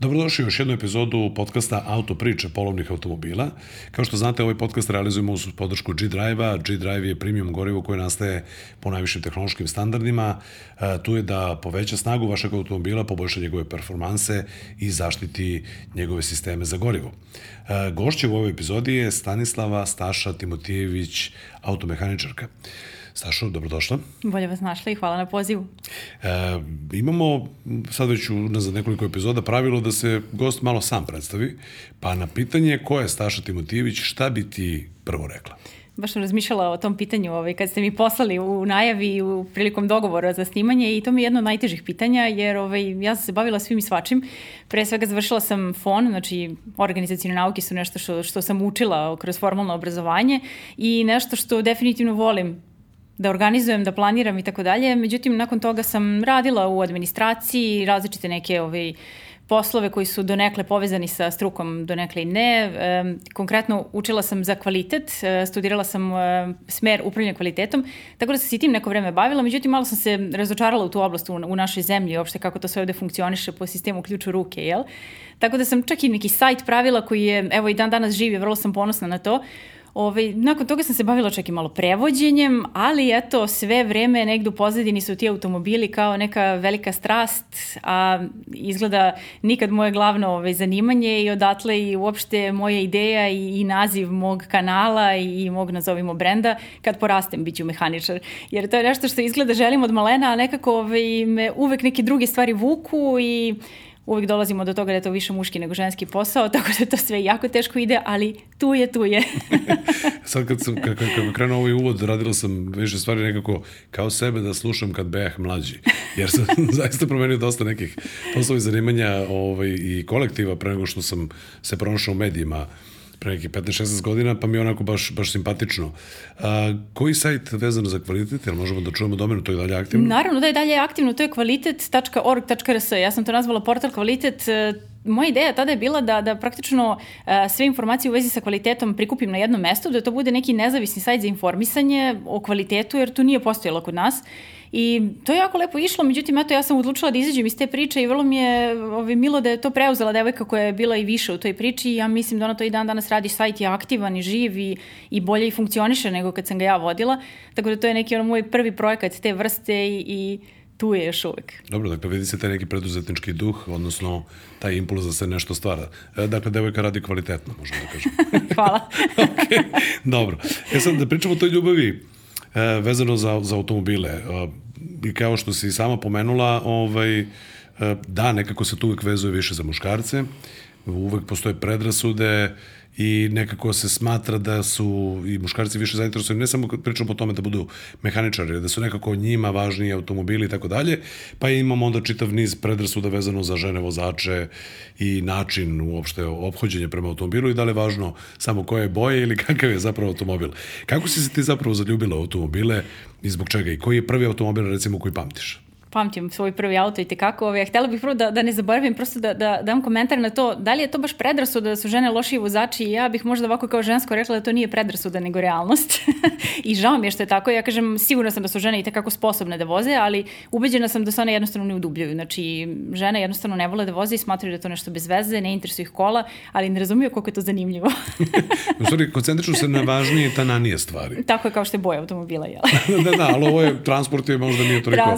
Dobrodošli u još jednu epizodu podcasta Auto priče polovnih automobila. Kao što znate, ovaj podcast realizujemo uz podršku G-Drive-a. G-Drive je premium gorivo koje nastaje po najvišim tehnološkim standardima. E, tu je da poveća snagu vašeg automobila, poboljša njegove performanse i zaštiti njegove sisteme za gorivo. E, gošće u ovoj epizodi je Stanislava Staša Timotijević, automehaničarka. Stašo, dobrodošla. Bolje vas našla i hvala na pozivu. E, imamo sad već za nekoliko epizoda pravilo da se gost malo sam predstavi, pa na pitanje ko je Staša Timotijević, šta bi ti prvo rekla? baš sam razmišljala o tom pitanju ovaj, kad ste mi poslali u najavi u prilikom dogovora za snimanje i to mi je jedno od najtežih pitanja jer ovaj, ja sam se bavila svim i svačim. Pre svega završila sam FON, znači organizacijne nauke su nešto što, što sam učila kroz formalno obrazovanje i nešto što definitivno volim da organizujem, da planiram i tako dalje. Međutim, nakon toga sam radila u administraciji, različite neke ovaj, poslove koji su donekle povezani sa strukom, donekle i ne. Konkretno učila sam za kvalitet, e, studirala sam e, smer upravljanja kvalitetom, tako da sam se i tim neko vreme bavila, međutim malo sam se razočarala u tu oblast u, u našoj zemlji, uopšte kako to sve ovde funkcioniše po sistemu ključu ruke, jel? Tako da sam čak i neki sajt pravila koji je, evo i dan danas živi, vrlo sam ponosna na to, Ovaj, nakon toga sam se bavila čak i malo prevođenjem, ali eto, sve vreme negde u pozadini su ti automobili kao neka velika strast, a izgleda nikad moje glavno ovaj, zanimanje i odatle i uopšte moja ideja i, i naziv mog kanala i, i mog, nazovimo, brenda, kad porastem bit ću mehaničar. Jer to je nešto što izgleda želim od malena, a nekako ovaj, me uvek neke druge stvari vuku i uvek dolazimo do toga da je to više muški nego ženski posao, tako da to sve jako teško ide, ali tu je, tu je. Sad kad sam, kako, kako krenuo ovaj uvod, radila sam više stvari nekako kao sebe da slušam kad bejah mlađi, jer sam zaista promenio dosta nekih poslova i zanimanja ovaj, i kolektiva pre nego što sam se pronašao u medijima pre nekih 15-16 godina, pa mi je onako baš, baš simpatično. A, koji sajt vezano za kvalitet, jel možemo da čujemo domenu, to je dalje aktivno? Naravno da je dalje aktivno, to je kvalitet.org.rs. Ja sam to nazvala portal kvalitet, moja ideja tada je bila da, da praktično uh, sve informacije u vezi sa kvalitetom prikupim na jednom mestu, da to bude neki nezavisni sajt za informisanje o kvalitetu, jer to nije postojalo kod nas. I to je jako lepo išlo, međutim, eto, ja sam odlučila da izađem iz te priče i vrlo mi je ovaj, milo da je to preuzela devojka koja je bila i više u toj priči ja mislim da ona to i dan danas radi, sajt je aktivan i živ i, i bolje i funkcioniše nego kad sam ga ja vodila, tako da to je neki ono moj prvi projekat te vrste i, i tu je još uvek. Dobro, dakle vidi se taj neki preduzetnički duh, odnosno taj impuls da se nešto stvara. E, dakle, devojka radi kvalitetno, možemo da kažem. Hvala. ok, dobro. E sad da pričamo o toj ljubavi vezano za, za automobile. E, I kao što si sama pomenula, ovaj, e, da, nekako se tu uvek vezuje više za muškarce, uvek postoje predrasude, i nekako se smatra da su i muškarci više zainteresovani, ne samo pričamo o tome da budu mehaničari, da su nekako njima važniji automobili i tako dalje, pa imamo onda čitav niz predrasuda vezano za žene vozače i način uopšte obhođenja prema automobilu i da li je važno samo koje boje ili kakav je zapravo automobil. Kako si se ti zapravo zaljubila u automobile i zbog čega i koji je prvi automobil recimo koji pamtiš? Pamtim svoj prvi auto i tekako. Ovaj, htela bih prvo da, da ne zaboravim, prosto da, da dam komentar na to, da li je to baš predrasuda da su žene lošiji vozači i ja bih možda ovako kao žensko rekla da to nije predrasuda nego realnost. I žao mi je što je tako. Ja kažem, sigurno sam da su žene i tekako sposobne da voze, ali ubeđena sam da se one jednostavno ne udubljaju. Znači, žene jednostavno ne vole da voze i smatraju da je to nešto bez veze, ne interesuje ih kola, ali ne razumiju koliko je to zanimljivo. U stvari, koncentrišu se na važnije tananije stvari. Tako je kao što je boja automobila, jel? da, da, ali ovo je, transport je možda nije toliko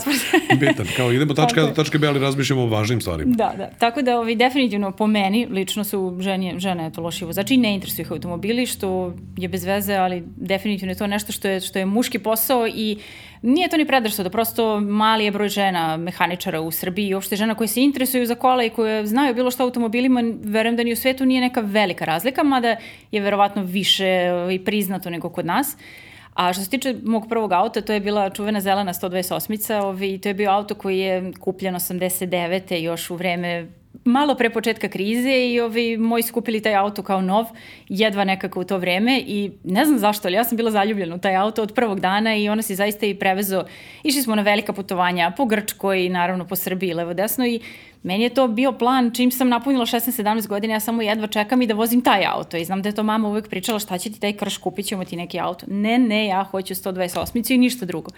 bitan. Kao idemo tačka do tačke B, ali razmišljamo o važnim stvarima. Da, da. Tako da ovaj, definitivno po meni, lično su žene, žene eto, loši vozači i ne interesuju ih automobili, što je bez veze, ali definitivno je to nešto što je, što je muški posao i Nije to ni predrasno, da prosto mali je broj žena mehaničara u Srbiji i uopšte žena koje se interesuju za kola i koje znaju bilo šta automobilima, verujem da ni u svetu nije neka velika razlika, mada je verovatno više ovaj, priznato nego kod nas. Uh, A što se tiče mog prvog auta, to je bila čuvena zelena 128-ica, ovaj, to je bio auto koji je kupljen 89. još u vreme malo pre početka krize i ovi moji skupili taj auto kao nov, jedva nekako u to vreme i ne znam zašto, ali ja sam bila zaljubljena u taj auto od prvog dana i ona se zaista i prevezo. Išli smo na velika putovanja po Grčkoj i naravno po Srbiji levo desno i Meni je to bio plan, čim sam napunila 16-17 godina, ja samo jedva čekam i da vozim taj auto. I znam da je to mama uvek pričala šta će ti taj krš, kupit ćemo ti neki auto. Ne, ne, ja hoću 128 i ništa drugo.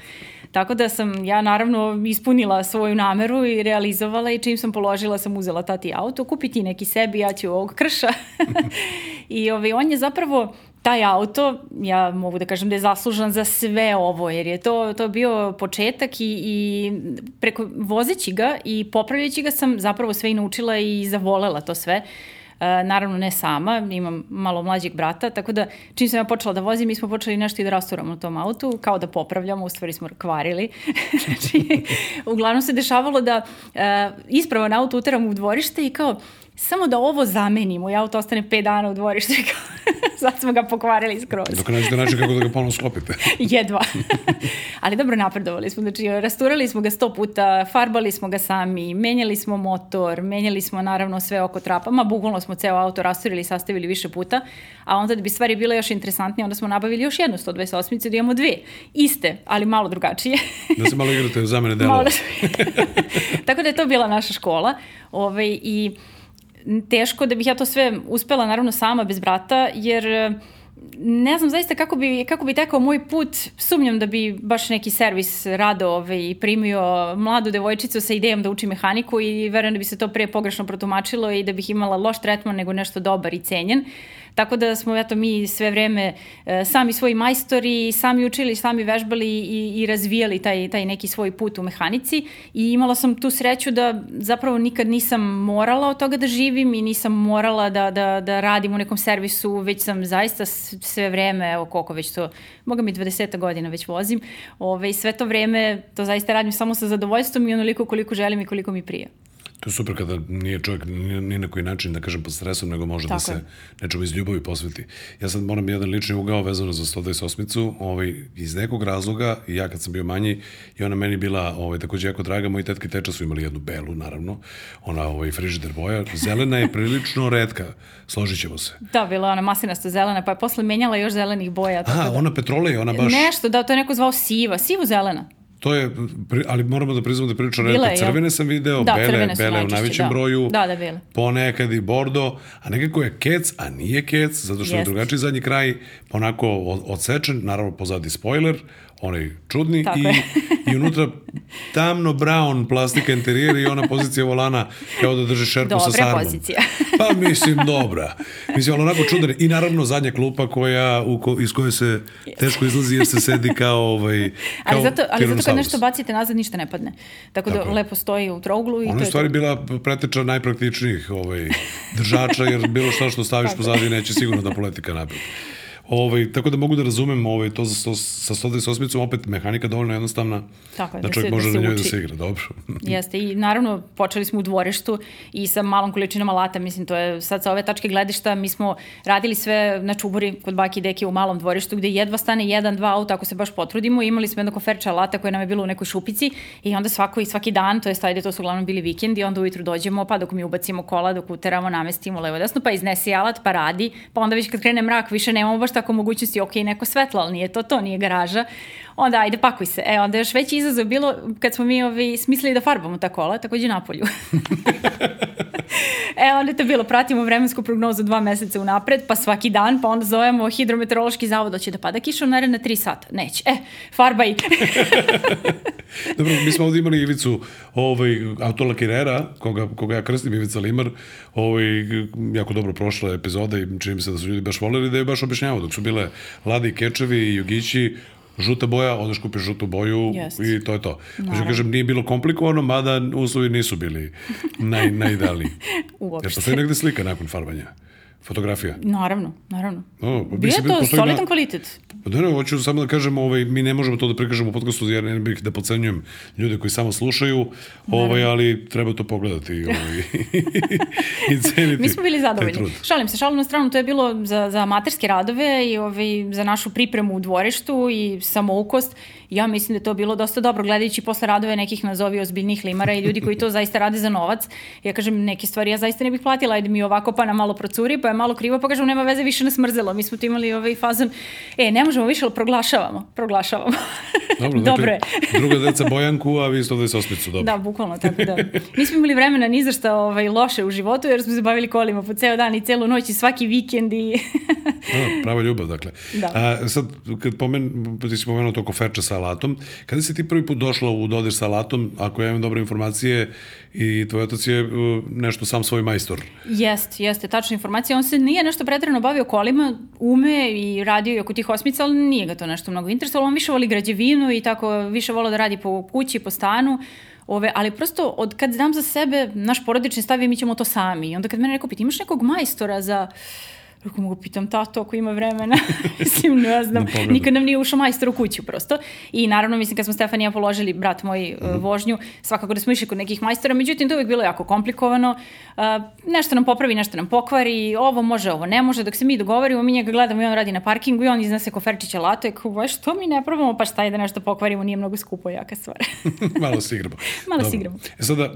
Tako da sam ja naravno ispunila svoju nameru i realizovala i čim sam položila sam uzela tati auto, kupi ti neki sebi, ja ću ovog krša. I ovaj, on je zapravo taj auto, ja mogu da kažem da je zaslužan za sve ovo, jer je to, to bio početak i, i preko vozeći ga i popravljajući ga sam zapravo sve i naučila i zavolela to sve. E, naravno ne sama, imam malo mlađeg brata, tako da čim sam ja počela da vozim, mi smo počeli nešto i da rasturamo u tom autu, kao da popravljamo, u stvari smo kvarili. znači, uglavnom se dešavalo da e, ispravan auto uteram u dvorište i kao, samo da ovo zamenimo i auto ostane 5 dana u dvorištu i sad smo ga pokvarili skroz. Dok nađete način kako da ga ponovno sklopite. Jedva. Ali dobro napredovali smo, znači rasturali smo ga sto puta, farbali smo ga sami, menjali smo motor, menjali smo naravno sve oko trapa, ma bukvalno smo ceo auto rasturili i sastavili više puta, a onda da bi stvari bile još interesantnije, onda smo nabavili još jednu 128 da imamo dve, iste, ali malo drugačije. da se malo igrate zamene delova. Tako da je to bila naša škola. Ove, ovaj, I teško da bih ja to sve uspela naravno sama bez brata, jer e, ne znam zaista kako bi, kako bi tekao moj put, sumnjam da bi baš neki servis rado ovaj, primio mladu devojčicu sa idejom da uči mehaniku i verujem da bi se to pre pogrešno protumačilo i da bih imala loš tretman nego nešto dobar i cenjen. Uh, Tako da smo eto mi sve vreme e, sami svoji majstori, sami učili, sami vežbali i, i razvijali taj, taj neki svoj put u mehanici i imala sam tu sreću da zapravo nikad nisam morala od toga da živim i nisam morala da, da, da radim u nekom servisu, već sam zaista sve vreme, evo koliko već to, moga mi 20 godina već vozim, ove, i sve to vreme to zaista radim samo sa zadovoljstvom i onoliko koliko želim i koliko mi prija. To je super kada nije čovjek ni na koji način, da kažem, pod stresom, nego može da Tako da se nečemu iz ljubavi posveti. Ja sad moram jedan lični ugao vezano za 128-icu, ovaj, iz nekog razloga, ja kad sam bio manji, i ona meni bila ovaj, takođe jako draga, moji tetki teča su imali jednu belu, naravno, ona ovaj, frižider boja, zelena je prilično redka, složit ćemo se. Da, bila ona masinasta zelena, pa je posle menjala još zelenih boja. Aha, da... ona petrole, ona baš... Nešto, da, to je neko zvao siva, sivu zelena. To je, ali moramo da priznamo da prilično redko. Crvene sam video, da, bele, bele u najvećem da. broju. Da, da, bele. Ponekad i bordo, a nekako je kec, a nije kec, zato što Jest. je drugačiji zadnji kraj, onako odsečen, naravno pozadi spoiler, onaj čudni Tako i, i unutra tamno brown plastika interijer i ona pozicija volana kao da drži šerpu Dobre sa sarmom. Dobra pozicija. pa mislim dobra. Mislim, ali onako čudne. I naravno zadnja klupa koja, u ko, iz koje se teško izlazi jer se sedi kao ovaj kao ali zato, ali zato kad nešto bacite nazad ništa ne padne. Tako da Tako. lepo stoji u trouglu. I Ona je stvari to... bila preteča najpraktičnijih ovaj, držača jer bilo šta što staviš pozadi neće sigurno da poleti ka napred. Ovaj, tako da mogu da razumem ovaj, to za sto, sa 128-icom, opet mehanika dovoljno jednostavna tako je, da, da čovjek se, može da na njoj da se igra, dobro. Jeste, i naravno počeli smo u dvorištu i sa malom količinom alata, mislim, to je sad sa ove tačke gledišta, mi smo radili sve na čuburi kod baki i deke u malom dvorištu gde jedva stane jedan, dva auta ako se baš potrudimo, imali smo jedno koferče alata koje nam je bilo u nekoj šupici i onda svako i svaki dan, to je stajde, to su uglavnom bili vikendi, onda ujutru dođemo, pa dok mi ubacimo kola, dok uteramo, namestimo levo desno, pa iznesi alat, pa radi, pa onda već kad krene mrak, više nemamo baš tako mogućnosti, ok, neko svetlo, ali nije to to, nije garaža, onda ajde pakuj se. E, onda još veći izazov bilo kad smo mi ovi, smislili da farbamo ta kola, takođe na polju. e, onda je to bilo, pratimo vremensku prognozu dva meseca unapred, pa svaki dan, pa onda zovemo hidrometeorološki zavod, hoće da pada kiša u naredne tri sata. Neće. E, farbaj. Dobro, mi smo ovdje imali Ivicu ovaj, autolakirera, koga, koga ja krstim, Ivica Limar, ovaj, jako dobro prošla epizoda i čini mi se da su ljudi baš voljeli da je baš objašnjavao dok su bile Ladi Kečevi i Jugići, žuta boja, odeš kupiš žutu boju Just. i to je to. Znači, kažem, nije bilo komplikovano, mada uslovi nisu bili naj, najidealniji. Uopšte. Jer postoji negde slika nakon farbanja? Fotografija? Naravno, naravno. O, pa Bio je to solidan na... kvalitet. Pa da ne, hoću samo da kažem, ovaj, mi ne možemo to da prikažemo u podcastu, jer ne bih da pocenjujem ljude koji samo slušaju, ovaj, ali treba to pogledati ovaj, i ceniti. Mi smo bili zadovoljni. Šalim se, šalim na stranu, to je bilo za, za amaterske radove i ovaj, za našu pripremu u dvorištu i samoukost ja mislim da je to bilo dosta dobro gledajući posle radove nekih nazovi ozbiljnih limara i ljudi koji to zaista rade za novac. Ja kažem neke stvari ja zaista ne bih platila, ajde mi ovako pa na malo procuri, pa je malo krivo, pa kažem nema veze više nas mrzelo. Mi smo tu imali ovaj fazon, e ne možemo više, ali proglašavamo, proglašavamo. Dobro, Dobro dakle, je. druga deca Bojanku, a vi 128-icu, dobro. Da, bukvalno, tako da. Nismo imali vremena ni za šta ovaj, loše u životu, jer smo se bavili kolima po ceo dan i celu noć i svaki vikend i... Da, prava ljubav, dakle. Da. A, sad, kad pomen, ti si pomenuo to koferče sa alatom, kada si ti prvi put došla u dodir sa alatom, ako ja imam dobre informacije, i tvoj otac je nešto sam svoj majstor. Jest, jeste, tačna informacija. On se nije nešto pretredno bavio kolima, ume i radio i oko tih osmica, ali nije ga to nešto mnogo interesovalo. On više voli građevinu i tako više volao da radi po kući, po stanu. Ove, ali prosto od kad znam za sebe, naš porodični stav je mi ćemo to sami. I onda kad mene neko pita, imaš nekog majstora za Kako mogu pitam tato ako ima vremena. mislim, ne znam. Nikad nam nije ušao majstor u kuću prosto. I naravno, mislim, kad smo Stefanija položili, brat moj, mm -hmm. vožnju, svakako da smo išli kod nekih majstora, međutim, to je uvijek bilo jako komplikovano. Uh, nešto nam popravi, nešto nam pokvari, ovo može, ovo ne može. Dok se mi dogovorimo, mi njega gledamo i on radi na parkingu i on iznese koferčića lato i kao, što mi ne probamo, pa šta je da nešto pokvarimo, nije mnogo skupo, jaka stvar. Malo se igramo. Malo Dobro. se igramo. E sada,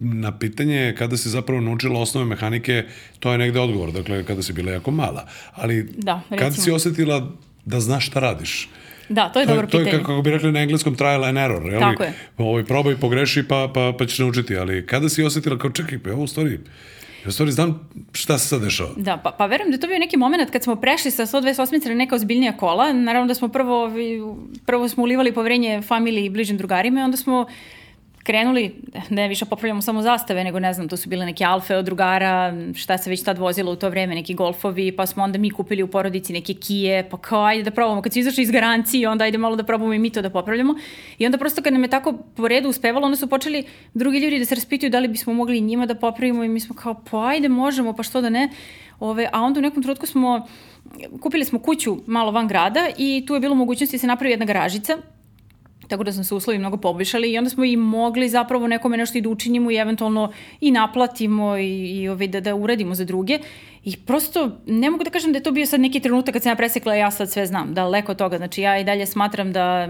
na pitanje kada si zapravo naučila osnove mehanike, to je negde odgovor, dakle, kada si bila jako mala. Ali Da, recimo. si osetila da znaš šta radiš? Da, to je To, dobro je- to je pitanje. kako bi rekli na engleskom trial and error. Jel? Tako je. Ovaj, probaj, pogreši pa, pa, pa ćeš naučiti. Ali kada si osetila kao čekaj, pa ovo u stvari, ja u stvari znam šta se sad dešava. Da, pa, pa verujem da je to bio neki moment kad smo prešli sa 128 na neka ozbiljnija kola. Naravno da smo prvo, prvo smo ulivali poverenje familiji i bližim drugarima i onda smo krenuli, ne više popravljamo samo zastave, nego ne znam, to su bile neke alfe od drugara, šta se već tad vozilo u to vreme, neki golfovi, pa smo onda mi kupili u porodici neke kije, pa kao ajde da probamo, kad su izašli iz garancije, onda ajde malo da probamo i mi to da popravljamo. I onda prosto kad nam je tako po redu uspevalo, onda su počeli drugi ljudi da se raspituju da li bismo mogli i njima da popravimo i mi smo kao, pa ajde možemo, pa što da ne. Ove, a onda u nekom trenutku smo, kupili smo kuću malo van grada i tu je bilo mogućnosti da se napravi jedna garažica tako da smo se uslovi mnogo poboljšali i onda smo i mogli zapravo nekome nešto i da učinimo i eventualno i naplatimo i, i ovaj, da, da uradimo za druge. I prosto ne mogu da kažem da je to bio sad neki trenutak kad sam ja presekla ja sad sve znam, daleko od toga. Znači ja i dalje smatram da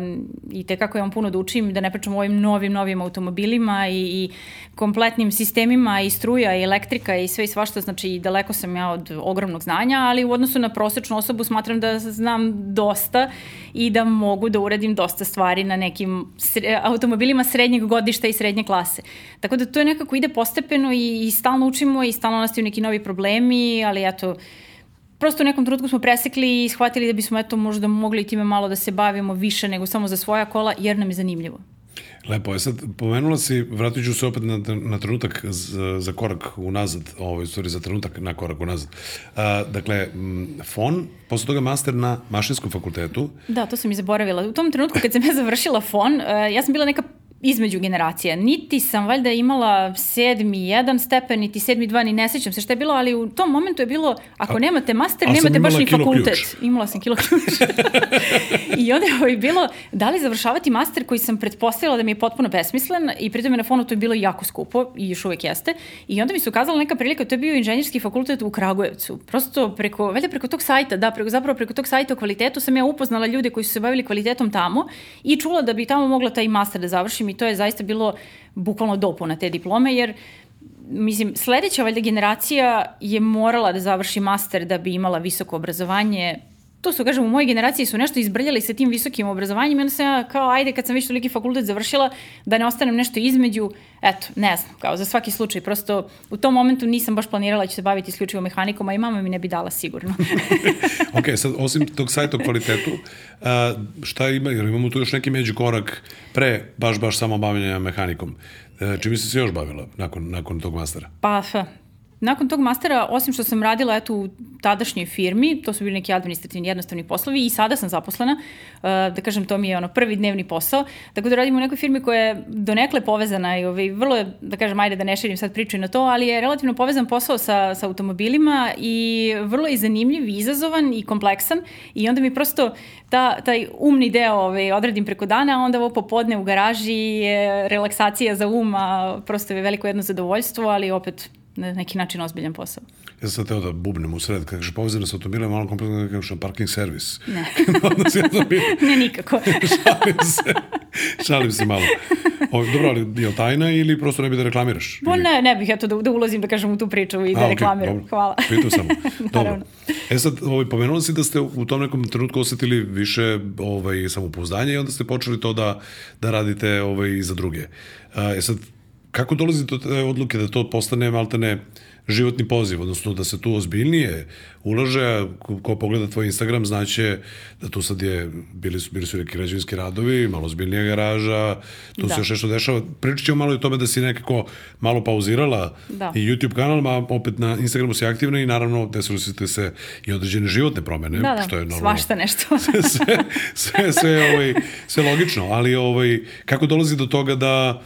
i te kako imam puno da učim, da ne pričam o ovim novim, novim automobilima i, i kompletnim sistemima i struja i elektrika i sve i svašta, znači daleko sam ja od ogromnog znanja, ali u odnosu na prosečnu osobu smatram da znam dosta i da mogu da uradim dosta stvari na nekim sre, automobilima srednjeg godišta i srednje klase. Tako da to je nekako ide postepeno i, i stalno učimo i stalno nastaju neki novi problemi, ali eto, prosto u nekom trenutku smo presekli i shvatili da bismo eto možda mogli time malo da se bavimo više nego samo za svoja kola, jer nam je zanimljivo. Lepo, je sad pomenula si, vratit ću se opet na, na trenutak za, za korak unazad, ovaj, stvari za trenutak na korak unazad. A, dakle, fon, posle toga master na mašinskom fakultetu, Da, to sam i zaboravila. U tom trenutku kad sam ja završila fon, uh, ja sam bila neka između generacija. Niti sam valjda imala sedmi jedan stepen, niti sedmi dva, ni ne sećam se šta je bilo, ali u tom momentu je bilo, ako A- nemate master, nemate baš ni fakultet. ključ. Imala sam kilo ključ. I onda je ovaj bilo, da li završavati master koji sam pretpostavila da mi je potpuno besmislen i pritom je na fonu to je bilo jako skupo i još uvek jeste. I onda mi se ukazala neka prilika, to je bio inženjerski fakultet u Kragujevcu. Prosto preko, valjda preko tog sajta, da, preko, zapravo preko tog sajta o kvalitetu sam ja upoznala ljude koji su se bavili kvalitetom tamo i čula da bi tamo mogla taj master da završim i to je zaista bilo bukvalno dopuna te diplome, jer mislim, sledeća valjda generacija je morala da završi master da bi imala visoko obrazovanje. To su, kažem, u mojoj generaciji su nešto izbrljali sa tim visokim obrazovanjem i onda sam ja kao, ajde, kad sam već toliki fakultet završila, da ne ostanem nešto između, eto, ne znam, kao za svaki slučaj, prosto u tom momentu nisam baš planirala da ću se baviti isključivo mehanikom, a i mama mi ne bi dala sigurno. ok, sad osim tog sajta o kvalitetu, a, šta ima, jer imamo tu još neki među korak pre baš, baš samo bavljanja mehanikom. E, čime si se još bavila nakon, nakon tog mastera? Pa, nakon tog mastera, osim što sam radila eto, u tadašnjoj firmi, to su bili neki administrativni jednostavni poslovi i sada sam zaposlena, uh, da kažem, to mi je ono prvi dnevni posao, tako da radim u nekoj firmi koja je donekle povezana i ovaj, vrlo je, da kažem, ajde da ne širim sad priču na to, ali je relativno povezan posao sa, sa automobilima i vrlo je zanimljiv, i izazovan i kompleksan i onda mi prosto ta, taj umni deo ovaj, odradim preko dana, a onda ovo popodne u garaži je relaksacija za um, a prosto je veliko jedno zadovoljstvo, ali opet na neki način ozbiljan posao. Ja sam teo da bubnem u sred, kada kaže povezano sa automobilom, malo kompletno da kažeš parking servis. Ne. Je to bilo. ne nikako. Šalim se. Šalim se malo. O, dobro, ali je li tajna ili prosto ne bi da reklamiraš? Bo ne, ne bih ja to da, da ulazim, da kažem u tu priču i da A, reklamiram. dobro. Hvala. Pitao sam. dobro. E sad, ovaj, pomenula si da ste u tom nekom trenutku osetili više ovaj, samopouzdanja i onda ste počeli to da, da radite ovaj, za druge. E sad, kako dolazi do te odluke da to postane maltene životni poziv, odnosno da se tu ozbiljnije ulaže, ko, ko pogleda tvoj Instagram znaće da tu sad je, bili su, bili su neki građevinski radovi, malo ozbiljnija garaža, tu Da. se još nešto dešava. Pričat ćemo malo i o tome da si nekako malo pauzirala Da. i YouTube kanal, a opet na Instagramu si aktivna i naravno desili su te se i određene životne promene, Da, da, što je normalno. svašta nešto. sve, sve, sve, ovaj, sve logično, ali ovaj, kako dolazi do toga da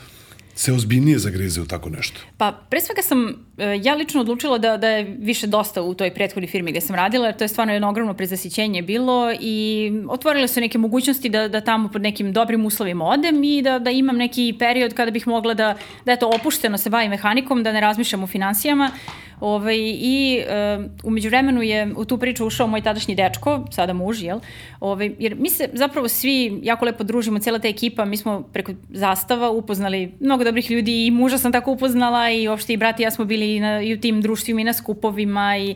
se ozbiljnije zagrize u tako nešto? Pa, pre svega sam e, ja lično odlučila da, da je više dosta u toj prethodnoj firmi gde sam radila, jer to je stvarno jedno ogromno prezasićenje bilo i otvorile su neke mogućnosti da, da tamo pod nekim dobrim uslovima odem i da, da imam neki period kada bih mogla da, da eto, opušteno se bavim mehanikom, da ne razmišljam o finansijama. Ovaj, I e, umeđu vremenu je u tu priču ušao moj tadašnji dečko, sada muž, jel? Ovaj, jer mi se zapravo svi jako lepo družimo, cijela ta ekipa, mi smo preko zastava upoznali mnogo dobrih ljudi i muža sam tako upoznala i uopšte i brat i ja smo bili na, i u tim društvima i na skupovima i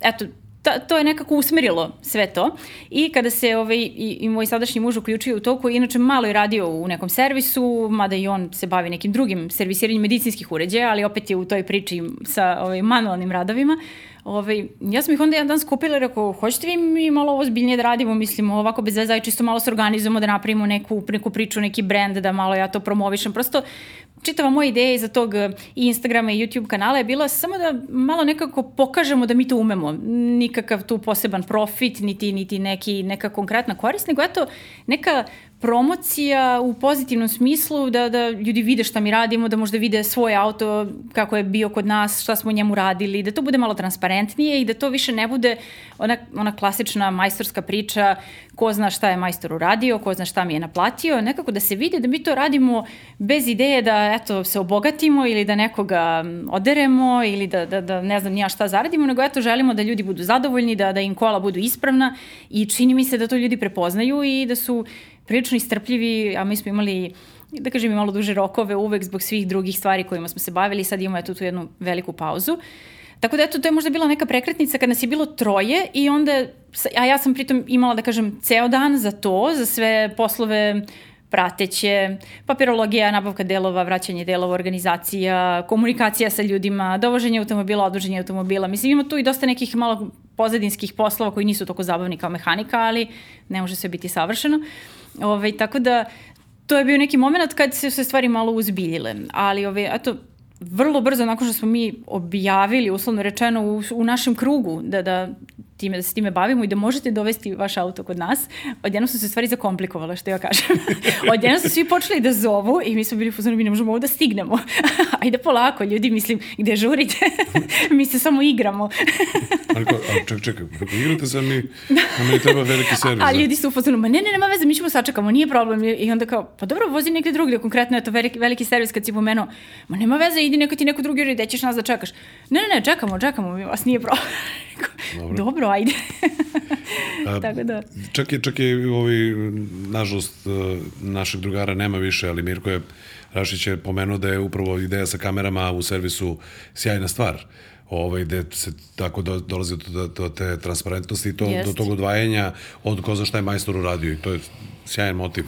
eto, ta, to je nekako usmerilo sve to. I kada se ovaj, i, i moj sadašnji muž uključio u to, koji inače malo je radio u nekom servisu, mada i on se bavi nekim drugim servisiranjem medicinskih uređaja, ali opet je u toj priči sa ovaj, manualnim radovima, Ovaj, ja sam ih onda jedan dan skupila i rekao, hoćete vi mi malo ovo zbiljnije da radimo, mislim, ovako bez veze, čisto malo se organizujemo, da napravimo neku, neku priču, neki brend, da malo ja to promovišem. Prosto, čitava moja ideja iza tog i Instagrama i YouTube kanala je bila samo da malo nekako pokažemo da mi to umemo. Nikakav tu poseban profit, niti, niti neki, neka konkretna korist, nego eto, neka promocija u pozitivnom smislu, da, da ljudi vide šta mi radimo, da možda vide svoj auto, kako je bio kod nas, šta smo njemu radili, da to bude malo transparentnije i da to više ne bude ona, ona klasična majstorska priča ko zna šta je majstor uradio, ko zna šta mi je naplatio, nekako da se vidi da mi to radimo bez ideje da eto, se obogatimo ili da nekoga oderemo ili da, da, da ne znam nija šta zaradimo, nego eto želimo da ljudi budu zadovoljni, da, da im kola budu ispravna i čini mi se da to ljudi prepoznaju i da su prilično istrpljivi, a mi smo imali da kažem i malo duže rokove uvek zbog svih drugih stvari kojima smo se bavili, sad imamo eto tu jednu veliku pauzu. Tako da eto, to je možda bila neka prekretnica kad nas je bilo troje i onda, a ja sam pritom imala da kažem ceo dan za to, za sve poslove prateće, papirologija, nabavka delova, vraćanje delova, organizacija, komunikacija sa ljudima, dovoženje automobila, odvoženje automobila. Mislim, ima tu i dosta nekih malo pozadinskih poslova koji nisu toliko zabavni kao mehanika, ali ne može sve biti savršeno. Ove, tako da, to je bio neki moment kad se stvari malo uzbiljile. Ali, ove, eto, vrlo brzo nakon što smo mi objavili, uslovno rečeno, u, u našem krugu da, da, time, da se time bavimo i da možete dovesti vaš auto kod nas, odjednom su se stvari zakomplikovale, što ja kažem. odjednom su svi počeli da zovu i mi smo bili fazonu, mi ne možemo ovo da stignemo. Ajde polako, ljudi, mislim, gde žurite? mi se samo igramo. Ali ko, a ček, čekaj, kako igrate sa mi, a meni treba veliki servis. A da. ljudi su u fazonu, ma ne, ne, nema veze, mi ćemo sačekamo, nije problem. I onda kao, pa dobro, vozi negde drugde, konkretno je to veliki, veliki servis kad si pomenuo, ma nema veze, idi neko ti neko drugi gde ćeš nas da čekaš. Ne, ne, ne, čekamo, čekamo, mi vas nije problem. Dobro. dobro, ajde. A, Tako da. Čak je, čak je ovi, nažalost, eh, našeg drugara nema više, ali Mirko je Rašić je pomenuo da je upravo ideja sa kamerama u servisu sjajna stvar ovaj, gde se tako do, dolazi do, do te transparentnosti i to, Jest. do tog odvajanja od ko za šta je majstor uradio i to je sjajan motiv,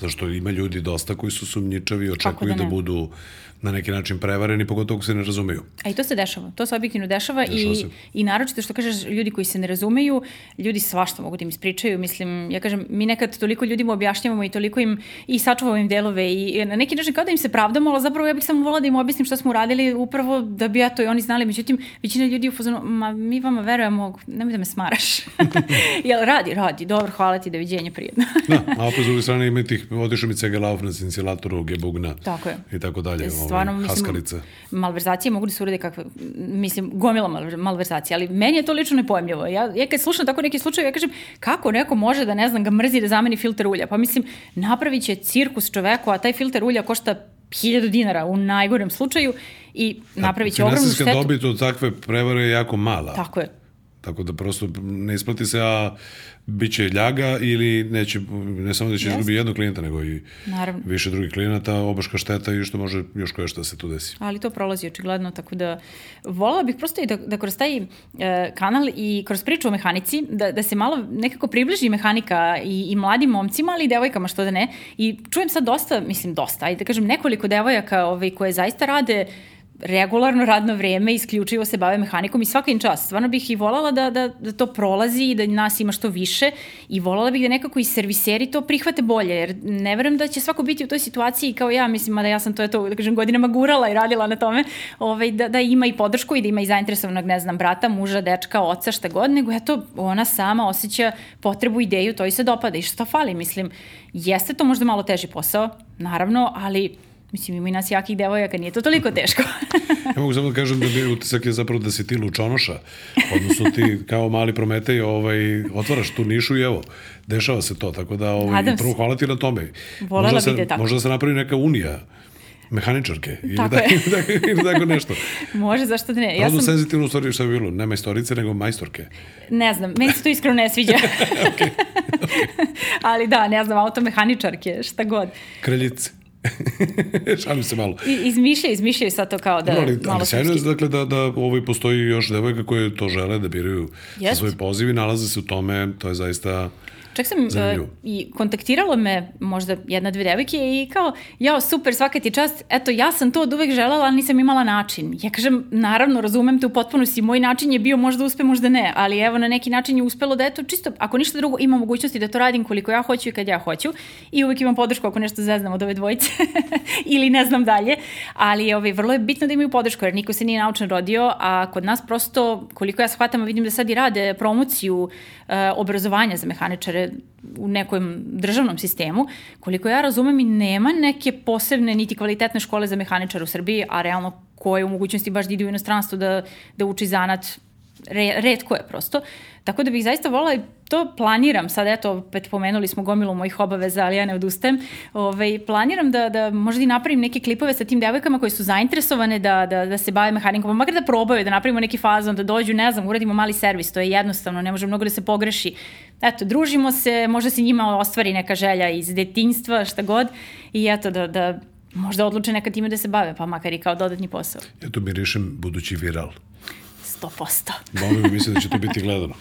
zašto ima ljudi dosta koji su sumnjičavi i očekuju da da, budu na neki način prevareni, pogotovo ako se ne razumeju. A i to se dešava, to se objektivno dešava, Dešava i, se. i naročito što kažeš ljudi koji se ne razumeju, ljudi svašta mogu da im ispričaju, mislim, ja kažem, mi nekad toliko ljudima objašnjavamo i toliko im i sačuvamo im delove i na neki način kao da im se pravdamo, ali zapravo ja bih samo volila da im objasnim šta smo uradili upravo da bi ja to i oni znali, međutim, većina ljudi u fazonu, ma mi vama verujemo, nemoj da me smaraš. Jel radi, radi, dobro, hvala ti, doviđenja, prijedno. Da, a opet s druge strane ima tih, odišu mi cega laufnac, insilatoru, gebugna Tako je. i tako dalje, Stvarno, mislim, haskalice. malverzacije mogu da se urede kakve, mislim, gomila malver- malverzacija, ali meni je to lično nepojemljivo. Ja, ja kad slušam tako neki slučaj, ja kažem, kako neko može da, ne znam, ga mrzi da zameni filter ulja? Pa mislim, napravit će cirkus čoveku, a taj filter ulja košta 1000 dinara u najgorem slučaju i napravit će ogromnu Finansijska štetu. dobit od takve prevare je jako mala. Tako je. Tako da prosto ne isplati se, a bit će ljaga ili neće, ne samo da će izgubi jednog klijenta, nego i Naravno. više drugih klijenata, obaška šteta i što može još koje što se tu desi. Ali to prolazi očigledno, tako da volala bih prosto i da, da kroz taj e, kanal i kroz priču o mehanici, da, da se malo nekako približi mehanika i, i mladim momcima, ali i devojkama, što da ne. I čujem sad dosta, mislim dosta, ajde da kažem nekoliko devojaka ovaj, koje zaista rade regularno radno vreme, isključivo se bave mehanikom i svaka im čast. Stvarno bih i volala da, da, da to prolazi i da nas ima što više i volala bih da nekako i serviseri to prihvate bolje, jer ne verujem da će svako biti u toj situaciji kao ja, mislim, da ja sam to, eto, da kažem, godinama gurala i radila na tome, ovaj, da, da ima i podršku i da ima i zainteresovanog, ne znam, brata, muža, dečka, oca, šta god, nego eto, ona sama osjeća potrebu, ideju, to i se dopada i što fali, mislim, jeste to možda malo teži posao, naravno, ali Mislim, ima i nas jakih devojaka, nije to toliko teško. ja mogu samo da kažem da bi utisak je zapravo da si ti lučonoša, odnosno ti kao mali prometej ovaj, otvaraš tu nišu i evo, dešava se to, tako da ovaj, Nadam prvo hvala ti na tome. Volela možda se, da tako. Možda da se napravi neka unija mehaničarke ili, Tako da, je. ili, da, ili tako nešto. Može, zašto da ne? Ja sam... senzitivno u stvari šta bi bilo, ne majstorice, nego majstorke. Ne znam, meni se to iskreno ne sviđa. okay. okay. Ali da, ne znam, automehaničarke, šta god. Kraljice. Šalim se malo. I, izmišljaju, izmišljaju sad to kao da no, ali, malo ali sjajno je dakle da, da ovaj postoji još devojka koje to žele da biraju za svoj poziv i nalaze se u tome, to je zaista Čak sam uh, i kontaktiralo me možda jedna, dve devojke i kao, jao, super, svaka ti čast, eto, ja sam to od uvek želela, ali nisam imala način. Ja kažem, naravno, razumem te u potpunosti, moj način je bio možda uspe, možda ne, ali evo, na neki način je uspelo da eto, čisto, ako ništa drugo, ima mogućnosti da to radim koliko ja hoću i kad ja hoću i uvek imam podršku ako nešto zeznam od ove dvojice ili ne znam dalje, ali ovaj, vrlo je bitno da imaju podršku, jer niko se nije naučno rodio, a kod nas prosto, koliko ja shvatam, vidim da sad i rade promociju uh, obrazovanja za mehaničare u nekom državnom sistemu, koliko ja razumem i nema neke posebne niti kvalitetne škole za mehaničara u Srbiji, a realno ko je u mogućnosti baš da ide u inostranstvo da, da uči zanat re, redko je prosto. Tako da bih zaista volila i to planiram, sad eto, opet pomenuli smo gomilu mojih obaveza, ali ja ne odustajem, Ove, ovaj, planiram da, da možda i napravim neke klipove sa tim devojkama koje su zainteresovane da, da, da se bave mehanikom, makar da probaju, da napravimo neki fazon, da dođu, ne znam, uradimo mali servis, to je jednostavno, ne može mnogo da se pogreši. Eto, družimo se, možda se njima ostvari neka želja iz detinjstva, šta god, i eto, da, da možda odluče nekad time da se bave, pa makar i kao dodatni posao. Ja tu mirišem budući viral. 100%. Boga mi misle da će to biti gledano.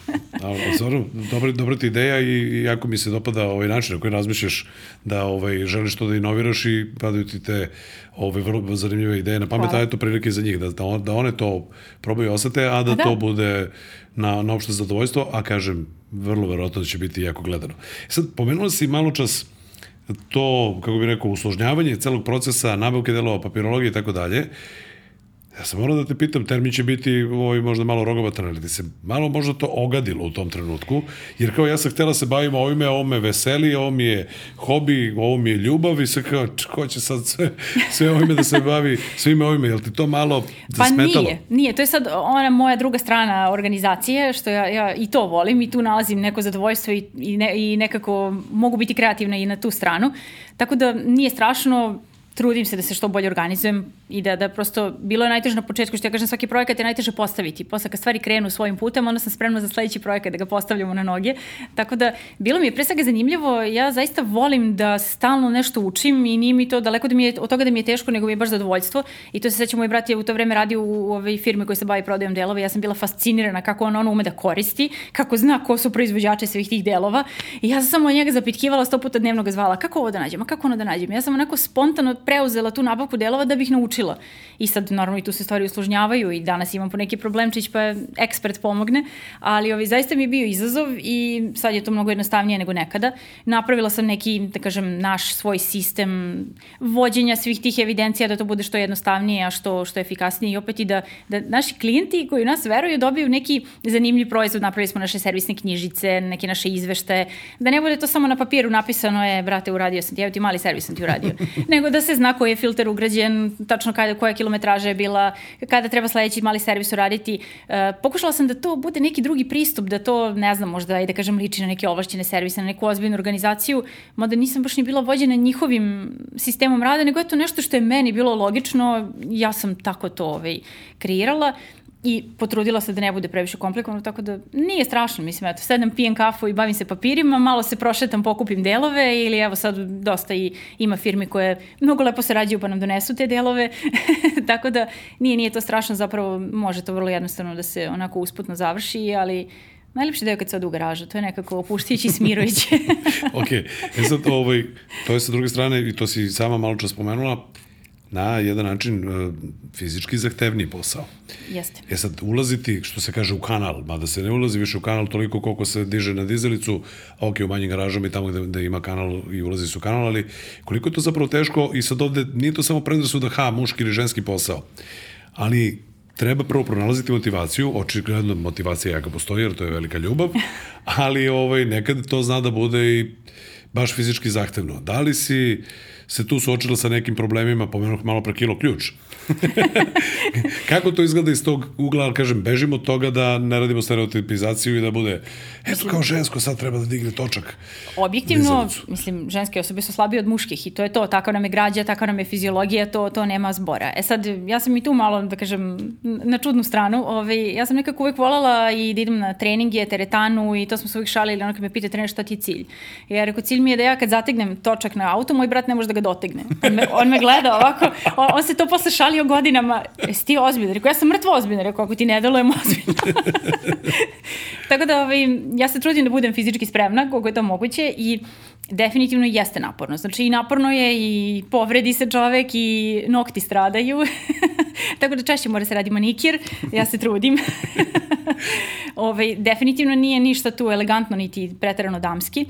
Ali, stvarno, dobra, dobra ti ideja i jako mi se dopada ovaj način na koji razmišljaš da ovaj, želiš to da inoviraš i padaju ti te ovaj, vrlo zanimljive ideje na pamet, a eto prilike za njih, da, da, on, da one to probaju osete, a da, a da. to bude na, na opšte zadovoljstvo, a kažem, vrlo verovatno da će biti jako gledano. I sad, pomenula si malo čas to, kako bih rekao, usložnjavanje celog procesa, nabavke delova, papirologije i tako dalje, Ja sam morao da te pitam, termin će biti ovaj, možda malo rogobatan, ali ti se malo možda to ogadilo u tom trenutku, jer kao ja sam htela se bavim ovime, ovo me veseli, ovo mi je hobi, ovo mi je ljubav i sve kao, ko će sad sve, sve ovime da se bavi, svime ovime, jel ti to malo zasmetalo? Pa nije, nije, to je sad ona moja druga strana organizacije, što ja, ja i to volim i tu nalazim neko zadovoljstvo i, i, ne, i nekako mogu biti kreativna i na tu stranu, tako da nije strašno, trudim se da se što bolje organizujem i da, da prosto, bilo je najteže na početku, što ja kažem, svaki projekat je najteže postaviti. Posle kad stvari krenu svojim putem, onda sam spremna za sledeći projekat da ga postavljamo na noge. Tako da, bilo mi je pre svega zanimljivo, ja zaista volim da stalno nešto učim i nije mi to daleko da mi je, od toga da mi je teško, nego mi je baš zadovoljstvo. I to se seća, moj brat je u to vreme radio u, u ovoj firmi koji se bavi prodajom delova. Ja sam bila fascinirana kako on ono ume da koristi, kako zna ko su proizvođači svih tih delova. I ja sam samo njega zapitkivala, sto puta dnevno ga zvala, kako ovo da nađem, a kako ono da nađem. Ja sam onako spontano preuzela tu nabavku delova da bih naučila. I sad, normalno, i tu se stvari usložnjavaju i danas imam po neki problemčić pa ekspert pomogne, ali ovaj, zaista mi je bio izazov i sad je to mnogo jednostavnije nego nekada. Napravila sam neki, da kažem, naš svoj sistem vođenja svih tih evidencija da to bude što jednostavnije, a što, što efikasnije i opet i da, da naši klijenti koji nas veruju dobiju neki zanimljiv proizvod, napravili smo naše servisne knjižice, neke naše izveštaje, da ne bude to samo na papiru napisano je, brate, uradio sam ti, evo ti mali servis sam ti uradio, nego da se zna koji je filter ugrađen, tačno kada, koja kilometraža je bila, kada treba sledeći mali servis uraditi. E, pokušala sam da to bude neki drugi pristup, da to, ne znam, možda i da kažem liči na neke ovlašćene servise, na neku ozbiljnu organizaciju, mada nisam baš ni bila vođena njihovim sistemom rada, nego je to nešto što je meni bilo logično, ja sam tako to ovaj, kreirala i potrudila se da ne bude previše komplikovano, tako da nije strašno, mislim, eto, sedam, pijem kafu i bavim se papirima, malo se prošetam, pokupim delove ili evo sad dosta i ima firmi koje mnogo lepo sarađuju pa nam donesu te delove, tako da nije, nije to strašno, zapravo može to vrlo jednostavno da se onako usputno završi, ali Najlepši deo kad ode u garažu, to je nekako opuštići i smirujuće. ok, e sad, ovaj, to je sa druge strane, i to si sama malo čas spomenula, na jedan način uh, fizički zahtevniji posao. Jeste. E sad, ulaziti, što se kaže, u kanal, mada se ne ulazi više u kanal toliko koliko se diže na dizelicu, ok, u manjim garažama i tamo gde, gde ima kanal i ulazi se u kanal, ali koliko je to zapravo teško i sad ovde nije to samo da ha, muški ili ženski posao, ali treba prvo pronalaziti motivaciju, očigledno motivacija jaka postoji jer to je velika ljubav, ali ovaj, nekad to zna da bude i baš fizički zahtevno. Da li si se tu suočila sa nekim problemima, pomenuh malo pre kilo ključ. Kako to izgleda iz tog ugla, ali kažem, bežimo od toga da ne radimo stereotipizaciju i da bude, eto kao žensko sad treba da digne točak. Objektivno, dizalicu. mislim, ženske osobe su slabije od muških i to je to, tako nam je građa, tako nam je fiziologija, to, to nema zbora. E sad, ja sam i tu malo, da kažem, na čudnu stranu, ovaj, ja sam nekako uvek volala i da idem na treninge, teretanu i to smo se uvijek šalili, ono kad me pita trener šta ti je cilj. Ja rekao, cilj mi je da ja kad zategnem točak na auto, moj brat ne može da ga dotegne. On me, on me gleda ovako, on, on se to posle šalio godinama, jesi ti ozbiljna? Rekao, ja sam mrtvo ozbiljna, rekao, ako ti ne delujem ozbiljno. Tako da, ovaj, ja se trudim da budem fizički spremna, koliko je to moguće i definitivno jeste naporno. Znači i naporno je i povredi se čovek i nokti stradaju. Tako da češće mora se radi manikir, ja se trudim. Ove, ovaj, definitivno nije ništa tu elegantno niti pretarano damski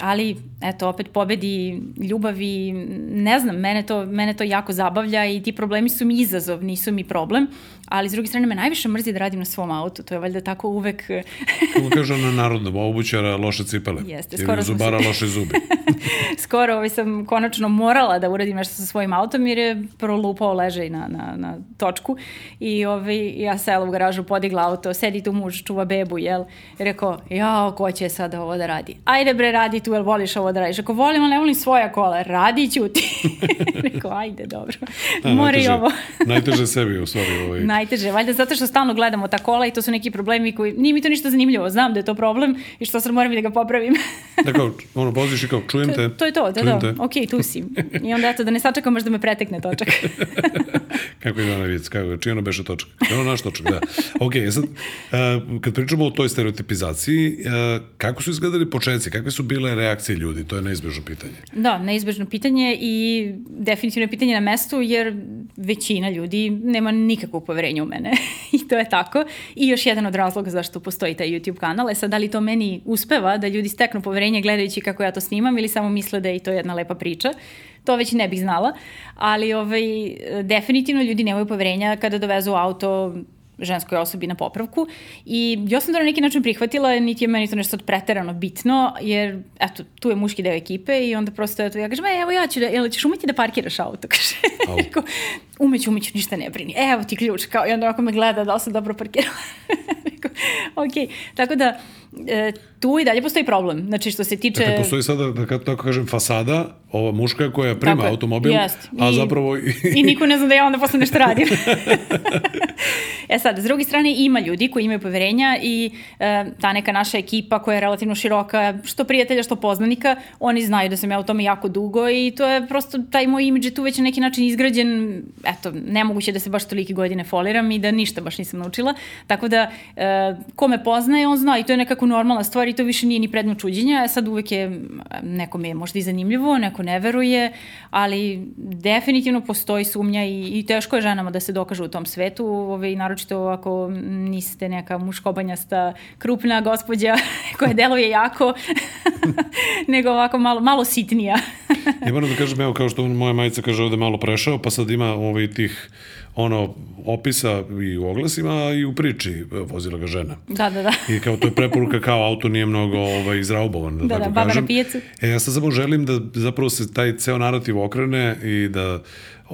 ali eto opet pobedi ljubav i ne znam, mene to, mene to jako zabavlja i ti problemi su mi izazov, nisu mi problem, ali s druge strane me najviše mrzi da radim na svom autu, to je valjda tako uvek... Kako kaže na narodnom, obućara loše cipele. Jeste, skoro sam zubara loše zubi. skoro ovaj sam konačno morala da uradim nešto sa svojim autom jer je prolupao ležaj na, na, na točku i ovaj, ja sela u garažu, podigla auto, sedi tu muž, čuva bebu, jel? Rekao, jao, ko će sada ovo da radi? Ajde bre, radi tu, jel voliš ovo da radiš? Ako volim, ali ne volim svoja kola, radi ću ti. rekao, ajde, dobro. Da, Mora i ovo. najteže sebi u stvari. Ovaj. Najteže, valjda zato što stalno gledamo ta kola i to su neki problemi koji, nije mi to ništa zanimljivo, znam da je to problem i što sad moram i da ga popravim. da kao, ono, poziš i kao, čujem te. To, to je to, da, da, te. ok, tu si. I onda eto, da ne sačekam možda me pretekne točak. kako je ona vic, kako, čiji ono beše točak? Je ono naš točak, da. Ok, sad, uh, kad pričamo o toj stereotipizaciji, uh, kako su izgledali početci, kakve su bile reakcije ljudi? To je neizbežno pitanje. Da, neizbežno pitanje i definitivno je pitanje na mestu, jer većina ljudi nema nikakvo poverenje u mene. I to je tako. I još jedan od razloga zašto postoji taj YouTube kanal. E sad, da li to meni uspeva da ljudi steknu poverenje gledajući kako ja to snimam ili samo misle da je to jedna lepa priča? To već ne bih znala. Ali ovaj, definitivno ljudi nemaju poverenja kada dovezu auto ženskoj osobi na popravku i ja sam to na neki način prihvatila, niti je meni to nešto preterano bitno, jer eto, tu je muški deo ekipe i onda prosto eto, ja kažem, e, evo ja ću da, jel ćeš umeti da parkiraš auto? Kaže, oh. umeću, umeću, ništa ne brini, evo ti ključ, kao, i onda ovako me gleda da li sam dobro parkirala. ok, tako da, e, tu i dalje postoji problem. Znači, što se tiče... Dakle, postoji sada, da kako tako kažem, fasada, ova muška koja prima tako automobil, jest. a I, zapravo... I, I niko ne zna da ja onda posle nešto radim. e sad, s druge strane, ima ljudi koji imaju poverenja i e, ta neka naša ekipa koja je relativno široka, što prijatelja, što poznanika, oni znaju da sam ja u tome jako dugo i to je prosto, taj moj imidž je tu već na neki način izgrađen, eto, nemoguće da se baš tolike godine foliram i da ništa baš nisam naučila, tako da e, ko me poznaje, on zna i to je nekako normalna stvar i to više nije ni predmet čuđenja, sad uvek je, nekom je možda i zanimljivo, neko ne veruje, ali definitivno postoji sumnja i, i teško je ženama da se dokažu u tom svetu, ovaj, naročito ako niste neka muškobanjasta, krupna gospođa koja deluje jako, nego ovako malo, malo sitnija. ja moram da kažem, evo kao što moja majica kaže ovde malo prešao, pa sad ima ovaj tih ono opisa i u oglasima i u priči vozila ga žena. Da, da, da. I kao to je preporuka kao auto nije mnogo ovaj, izraubovan, da, da tako da, kažem. Da, na pijecu. E, ja sad samo želim da zapravo se taj ceo narativ okrene i da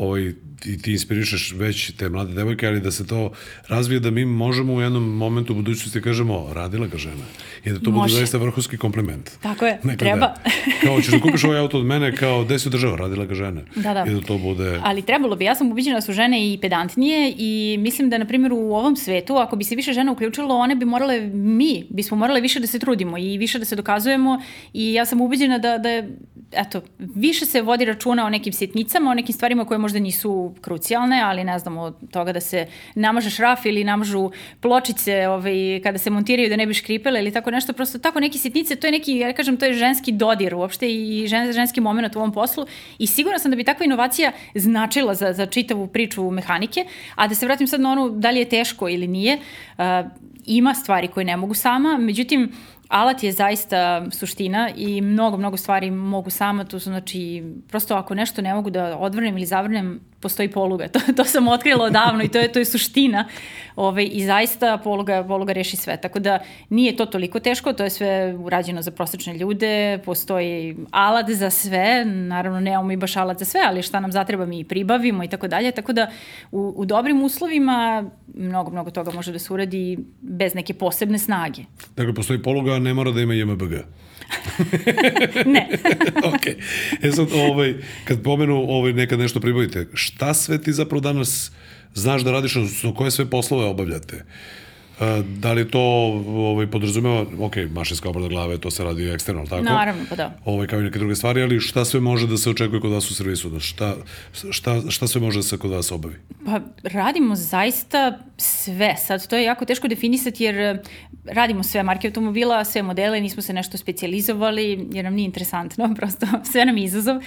ovaj, i ti inspirišeš već te mlade devojke, ali da se to razvije da mi možemo u jednom momentu u budućnosti kažemo radila ga žena. I da to Može. bude zaista vrhunski kompliment. Tako je, Nekada, treba. kao ćeš da kupiš ovaj auto od mene, kao gde si država, radila ga žene. Da, da. I da to bude... Ali trebalo bi, ja sam ubiđena da su žene i pedantnije i mislim da, na primjer, u ovom svetu, ako bi se više žena uključilo, one bi morale, mi bismo morale više da se trudimo i više da se dokazujemo i ja sam ubiđena da, da eto, više se vodi računa o nekim sitnicama, o nekim stvarima koje možda nisu krucijalne, ali ne znam, od toga da se namaže šraf ili namažu pločice ovaj, kada se montiraju da ne bi škripele ili tako nešto, prosto tako neke sitnice, to je neki, ja kažem, to je ženski dodir uopšte i žen, ženski moment u ovom poslu. I sigurno sam da bi takva inovacija značila za, za čitavu priču mehanike, a da se vratim sad na onu da li je teško ili nije, uh, ima stvari koje ne mogu sama, međutim, alat je zaista suština i mnogo, mnogo stvari mogu sama, to su znači, prosto ako nešto ne mogu da odvrnem ili zavrnem, postoji poluga. To, to sam otkrila odavno i to je, to je suština. Ove, ovaj, I zaista poluga, poluga reši sve. Tako da nije to toliko teško, to je sve urađeno za prosečne ljude, postoji alat za sve, naravno nemamo mi baš alat za sve, ali šta nam zatreba mi i pribavimo i tako dalje. Tako da u, u dobrim uslovima mnogo, mnogo toga može da se uradi bez neke posebne snage. Dakle, postoji poluga, ne mora da ima JMBG. ne. ok. E sad, ovaj, kad pomenu ovaj, nekad nešto pribavite, šta sve ti zapravo danas znaš da radiš, odnosno koje sve poslove obavljate? E, da li to ovaj, podrazumeva, ok, mašinska obrada glave, to se radi eksterno, tako? Naravno, pa da. Ovaj, kao i neke druge stvari, ali šta sve može da se očekuje kod vas u servisu? Da šta, šta, šta sve može da se kod vas obavi? Pa radimo zaista sve. Sad, to je jako teško definisati jer eh, radimo sve marke automobila, sve modele, nismo se nešto specializovali jer nam nije interesantno, prosto sve nam je izazov. E,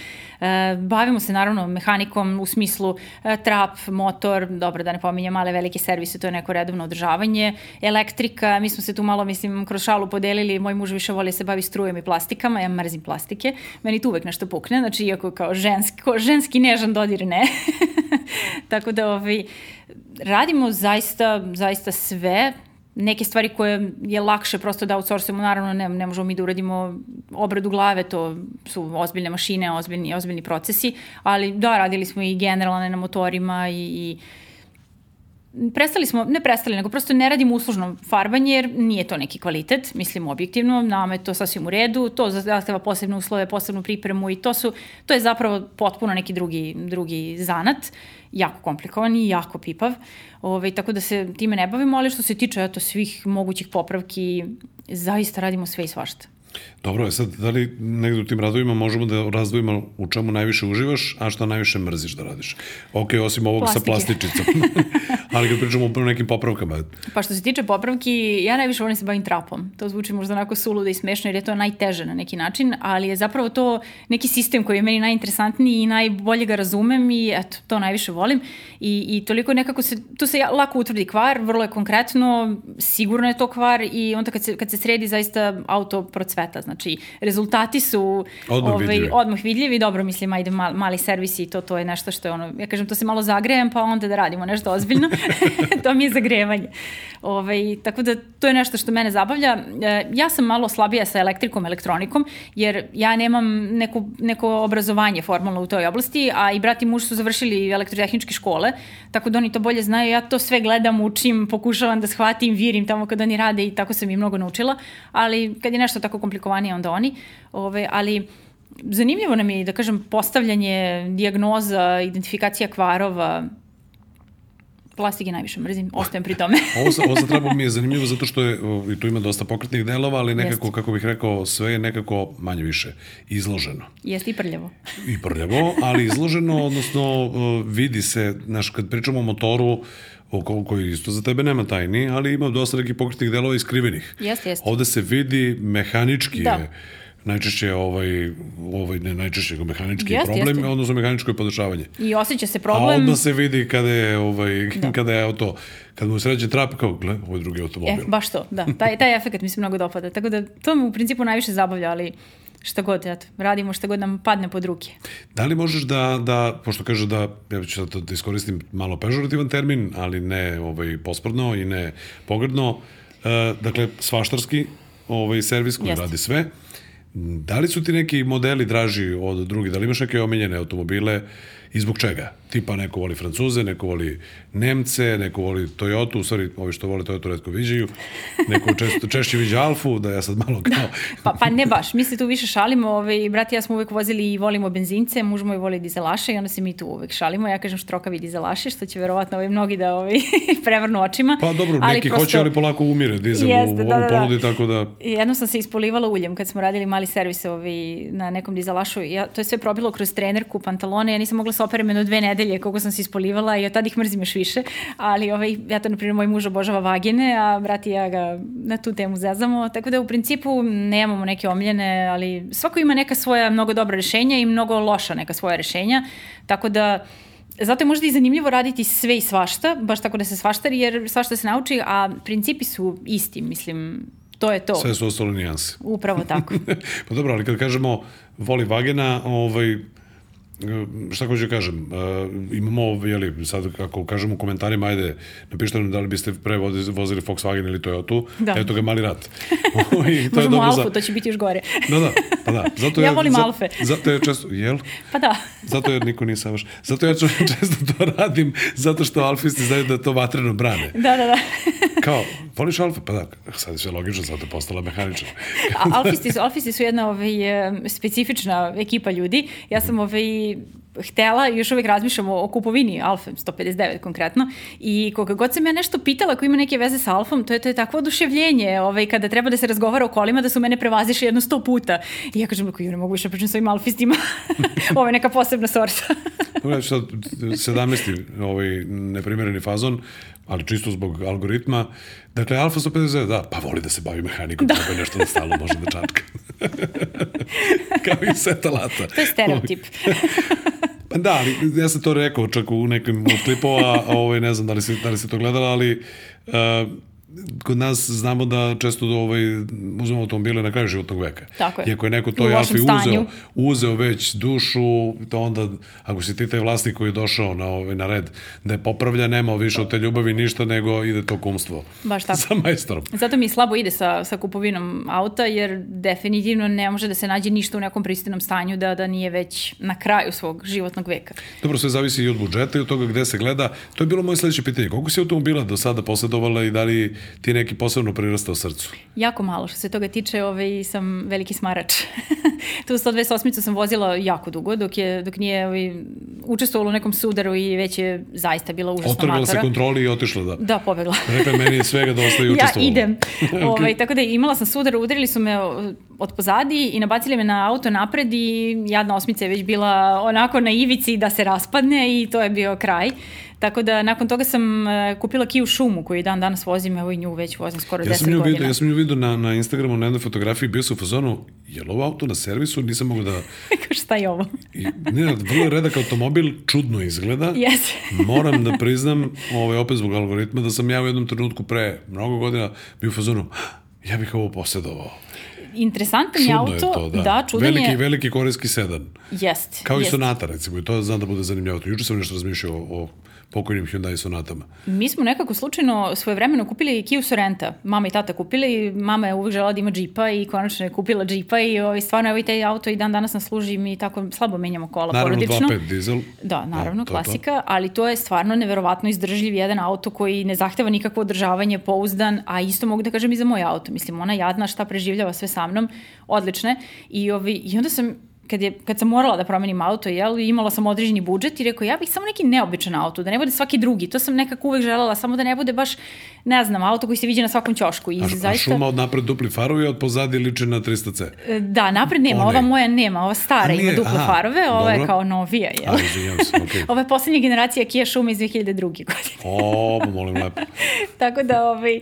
bavimo se naravno mehanikom u smislu e, trap, motor, dobro da ne pominjem male velike servise, to je neko redovno održavanje, elektrika, mi smo se tu malo, mislim, kroz šalu podelili, moj muž više voli da se bavi strujem i plastikama, ja mrzim plastike, meni tu uvek nešto pukne, znači iako kao ženski, kao ženski nežan dodir ne. Tako da ovaj, radimo zaista, zaista sve, neke stvari koje je lakše prosto da outsourcujemo, naravno ne, ne možemo mi da uradimo obradu glave, to su ozbiljne mašine, ozbiljni, ozbiljni procesi, ali da, radili smo i generalne na motorima i, i prestali smo, ne prestali, nego prosto ne radimo uslužno farbanje jer nije to neki kvalitet, mislim objektivno, nama je to sasvim u redu, to zahteva posebne uslove, posebnu pripremu i to su, to je zapravo potpuno neki drugi, drugi zanat, jako komplikovan i jako pipav, Ove, ovaj, tako da se time ne bavimo, ali što se tiče eto, svih mogućih popravki, zaista radimo sve i svašta. Dobro, sad, da li negde u tim radovima možemo da razdvojimo u čemu najviše uživaš, a šta najviše mrziš da radiš? Ok, osim ovog Plastike. sa plastičicom. Ali kad pričamo o nekim popravkama. Pa što se tiče popravki, ja najviše volim da se bavim trapom. To zvuči možda onako suludo i smešno jer je to najteže na neki način, ali je zapravo to neki sistem koji je meni najinteresantniji i najbolje ga razumem i eto, to najviše volim. I, i toliko nekako se, tu se lako utvrdi kvar, vrlo je konkretno, sigurno je to kvar i onda kad se, kad se sredi zaista auto procveta. Znači, rezultati su odmah, ovaj, vidljivi. odmah vidljivi. Dobro, mislim, ajde mali, mali servis i to, to je nešto što je ono, ja kažem, to se malo zagrejem, pa onda da radimo nešto ozbiljno. to mi je zagrevanje. Ovaj, tako da to je nešto što mene zabavlja. E, ja sam malo slabija sa elektrikom, elektronikom, jer ja nemam neku, neko obrazovanje formalno u toj oblasti, a i brat i muž su završili elektrotehničke škole, tako da oni to bolje znaju. Ja to sve gledam, učim, pokušavam da shvatim, virim tamo kad oni rade i tako sam i mnogo naučila, ali kad je nešto tako komplikovanije, onda oni. Ove, ali zanimljivo nam je, da kažem, postavljanje dijagnoza, identifikacija kvarova, plastike najviše mrzim, ostajem pri tome. ovo, sa, ovo sa mi je zanimljivo zato što je, i tu ima dosta pokretnih delova, ali nekako, Jest. kako bih rekao, sve je nekako manje više izloženo. Jeste i prljavo. I prljavo, ali izloženo, odnosno vidi se, znaš, kad pričamo o motoru, oko koji isto za tebe nema tajni, ali ima dosta nekih pokretnih delova iskrivenih. Jeste, jeste. Ovde se vidi mehanički da. je najčešće ovaj, ovaj ne najčešće mehanički jest, problem, jeste. odnosno mehaničko je podešavanje. I osjeća se problem. A onda se vidi kada je, ovaj, da. kada je auto, kad mu sreće trap, kao, gle, ovo je drugi automobil. E, baš to, da. Taj, taj efekt mi se mnogo dopada. Tako da to me u principu najviše zabavlja, ali šta god, eto, radimo šta god nam padne pod ruke. Da li možeš da, da pošto kaže da, ja ću sad da iskoristim malo pežorativan termin, ali ne ovaj, posprdno i ne pogrdno, uh, dakle, svaštarski ovaj, servis koji Jeste. radi sve, Da li su ti neki modeli draži od drugih? Da li imaš neke omiljene automobile i zbog čega? Tipa neko voli Francuze, neko voli Nemce, neko voli Toyota, u stvari ovi što vole Toyota redko viđaju, neko često, češće viđa Alfu, da ja sad malo kao... pa, pa ne baš, mi se tu više šalimo, ovaj, brat i ja smo uvek vozili i volimo benzince, muž moj voli dizelaše i onda se mi tu uvek šalimo, ja kažem štrokavi dizelaše, što će verovatno ovaj, mnogi da ovaj, prevrnu očima. Pa dobro, ali neki prosto... hoće, ali polako umire dizel jeste, u, da, da, da. ponudi, tako da... Jednom sam se ispolivala uljem kad smo radili mali servis ovaj, na nekom dizelašu, ja, to je sve probilo kroz trenerku, pantalone, ja nisam mogla se operem jedno dve nedelje koliko sam se ispolivala i od tada ih mrzim još više, ali ovaj, ja to, na primjer, moj muž obožava vagine, a brat i ja ga na tu temu zezamo, tako da u principu nemamo neke omljene, ali svako ima neka svoja mnogo dobra rešenja i mnogo loša neka svoja rešenja, tako da Zato je možda i zanimljivo raditi sve i svašta, baš tako da se svaštari, jer svašta se nauči, a principi su isti, mislim, to je to. Sve su ostalo nijanse. Upravo tako. pa dobro, ali kad kažemo voli vagena, ovaj, šta hoću da kažem, uh, imamo, jeli, sad kako kažemo u komentarima, ajde, napišite nam da li biste pre vozili Volkswagen ili Toyota, da. eto ga mali rat. I to Možemo je Alfu, za... to će biti još gore. da, da, pa da. Zato ja, ja volim za, Alfe. Zato je često, jel? Pa da. zato jer niko nije savaš. Zato ja često to radim, zato što alfisti znaju da to vatreno brane. Da, da, da. Kao, voliš Alfe? Pa da, sad je sve logično, zato je postala mehaničar. alfisti, su, alfisti su jedna ovaj, specifična ekipa ljudi. Ja sam ovaj, htela, još uvek razmišljamo o kupovini Alfa 159 konkretno i koga god sam ja nešto pitala ko ima neke veze sa Alfom, to je, to je takvo oduševljenje ovaj, kada treba da se razgovara o kolima da su mene prevaziše jedno sto puta. I ja kažem, ne mogu više da pričam s ovim alfistima. Ovo je neka posebna sorta. Dobro, sad 17. ovaj neprimereni fazon, ali čisto zbog algoritma. Dakle, Alfa 159, da, pa voli da se bavi mehanikom, da. treba nešto da stalno može da čačka. Kao i set alata. To je stereotip. Pa da, ali ja sam to rekao čak u nekim od klipova, ovaj, ne znam da li se, da li se to gledala, ali uh, kod nas znamo da često do ovaj, uzmemo automobile na kraju životnog veka. Tako je. Iako je neko to Alfi uzeo, uzeo već dušu, to onda, ako si ti taj vlasnik koji je došao na, ovaj, na red da je popravlja, nema više od te ljubavi ništa, nego ide to kumstvo. Baš tako. Sa majstorom. Zato mi slabo ide sa, sa kupovinom auta, jer definitivno ne može da se nađe ništa u nekom pristojnom stanju da, da nije već na kraju svog životnog veka. Dobro, sve zavisi i od budžeta i od toga gde se gleda. To je bilo moje sledeće pitanje. Koliko si automobila do sada posledovala i da li ti neki posebno prirastao srcu? Jako malo. Što se toga tiče, ovaj, sam veliki smarač. tu 128 sam vozila jako dugo, dok, je, dok nije ovaj, učestvovalo u nekom sudaru i već je zaista bila užasno Otrgala matora. se kontroli i otišla da. Da, pobegla. Rekla, meni je svega dosta i učestvovala. ja idem. okay. ovaj, tako da imala sam sudar, udarili su me od pozadi i nabacili me na auto napred i jadna osmica je već bila onako na ivici da se raspadne i to je bio kraj. Tako da nakon toga sam uh, kupila Kiju šumu koju dan danas vozim, evo i nju već vozim skoro ja 10 godina. Vidio, ja sam nju vidio na, na Instagramu na jednoj fotografiji, bio sam u fazonu, je li ovo auto na servisu? Nisam mogu da... Šta je ovo? I, ne, vrlo redak automobil, čudno izgleda. Yes. Moram da priznam, ovaj, opet zbog algoritma, da sam ja u jednom trenutku pre mnogo godina bio u fazonu, ja bih ovo posjedovao interesantan je auto. Je to, da. da čudan veliki, je... Veliki korejski sedan. Jest. Kao jest. i Sonata, recimo. I to znam da bude zanimljivo. Juče sam nešto razmišljao o, o pokojnim Hyundai Sonatama. Mi smo nekako slučajno svoje vremeno kupili Kia Sorenta. Mama i tata kupili, mama je uvijek žela da ima džipa i konačno je kupila džipa i ovaj, stvarno ovaj taj auto i dan danas nas služi mi tako slabo menjamo kola naravno, porodično. Naravno 2.5 dizel. Da, naravno, da, to, klasika, to. ali to je stvarno neverovatno izdržljiv jedan auto koji ne zahteva nikakvo održavanje, pouzdan, a isto mogu da kažem i za moj auto. Mislim, ona jadna šta preživljava sve sa mnom, odlične. I, ovi, i onda sam kad, je, kad sam morala da promenim auto, jel, imala sam određeni budžet i rekao, ja bih samo neki neobičan auto, da ne bude svaki drugi. To sam nekako uvek želela, samo da ne bude baš, ne znam, auto koji se viđe na svakom ćošku. I a, zaista... a šuma od napred dupli farovi, od pozadi liče na 300C? E, da, napred nema, One. ova moja nema, ova stara nije, ima duple aha, farove, ova dobro. je kao novija. Jel? A, se, okay. ova je poslednja generacija Kia Šuma iz 2002. godine. o, pa molim lepo. Tako da, ovaj,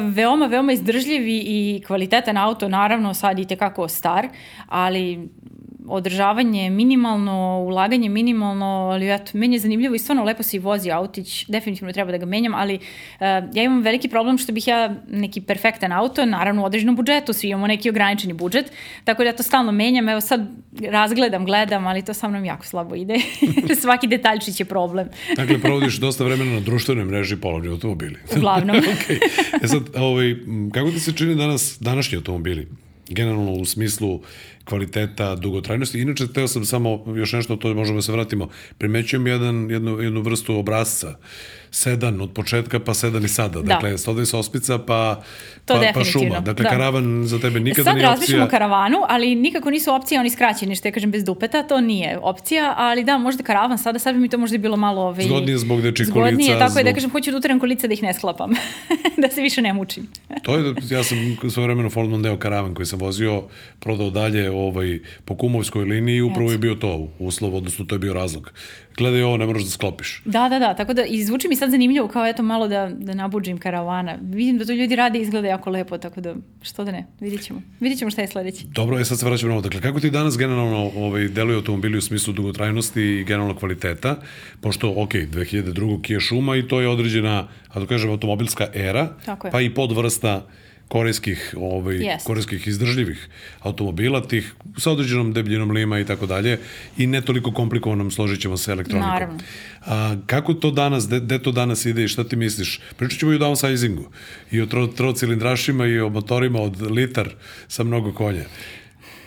veoma, veoma izdržljiv i kvalitetan auto, naravno sad i tekako star, ali održavanje minimalno, ulaganje minimalno, ali eto, meni je zanimljivo i stvarno lepo se i vozi autić, definitivno treba da ga menjam, ali uh, ja imam veliki problem što bih ja neki perfektan auto, naravno u određenom budžetu, svi imamo neki ograničeni budžet, tako da ja to stalno menjam, evo sad razgledam, gledam, ali to sa mnom jako slabo ide, svaki detaljčić je problem. dakle, provodiš dosta vremena na društvenoj mreži polovni automobili. Uglavnom. okay. E sad, ovaj, kako ti se čini danas, današnji automobili? Generalno u smislu kvaliteta, dugotrajnosti. Inače, teo sam samo još nešto, to možemo da se vratimo. Primećujem jedan, jednu, jednu vrstu obrazca sedan od početka pa sedan i sada. Da. Dakle, stoda sa ospica pa, to pa, pa šuma. Dakle, da. karavan za tebe nikada Sad nije opcija. Sad razmišljamo karavanu, ali nikako nisu opcije oni skraćeni, što ja kažem bez dupeta, to nije opcija, ali da, možda karavan sada, sad bi mi to možda bilo malo... Ovaj, zgodnije zbog dečih kolica. Zgodnije, tako zbog... je da kažem, hoću da uteram kolica da ih ne sklapam, da se više ne mučim. to je, ja sam svoje vremeno Ford Mondeo karavan koji sam vozio, prodao dalje ovaj, po kumovskoj liniji i upravo je bio to uslov, odnosno to je bio razlog gledaj ovo, ne moraš da sklopiš. Da, da, da, tako da izvuči mi sad zanimljivo kao eto malo da, da nabuđim karavana. Vidim da to ljudi rade i izgleda jako lepo, tako da što da ne, vidit ćemo. Vidit ćemo šta je sledeći. Dobro, je sad se vraćamo na ovo. Dakle, kako ti danas generalno ovaj, deluju automobili u smislu dugotrajnosti i generalno kvaliteta, pošto, ok, 2002. Kia Šuma i to je određena, a da kažem, automobilska era, pa i podvrsta korejskih, ovaj, yes. korejskih izdržljivih automobila, tih sa određenom debljinom lima i tako dalje i ne toliko komplikovanom složit ćemo se elektronikom. Naravno. A, kako to danas, gde to danas ide i šta ti misliš? Pričat ćemo i o downsizingu i o tro, trocilindrašima i o motorima od litar sa mnogo konja.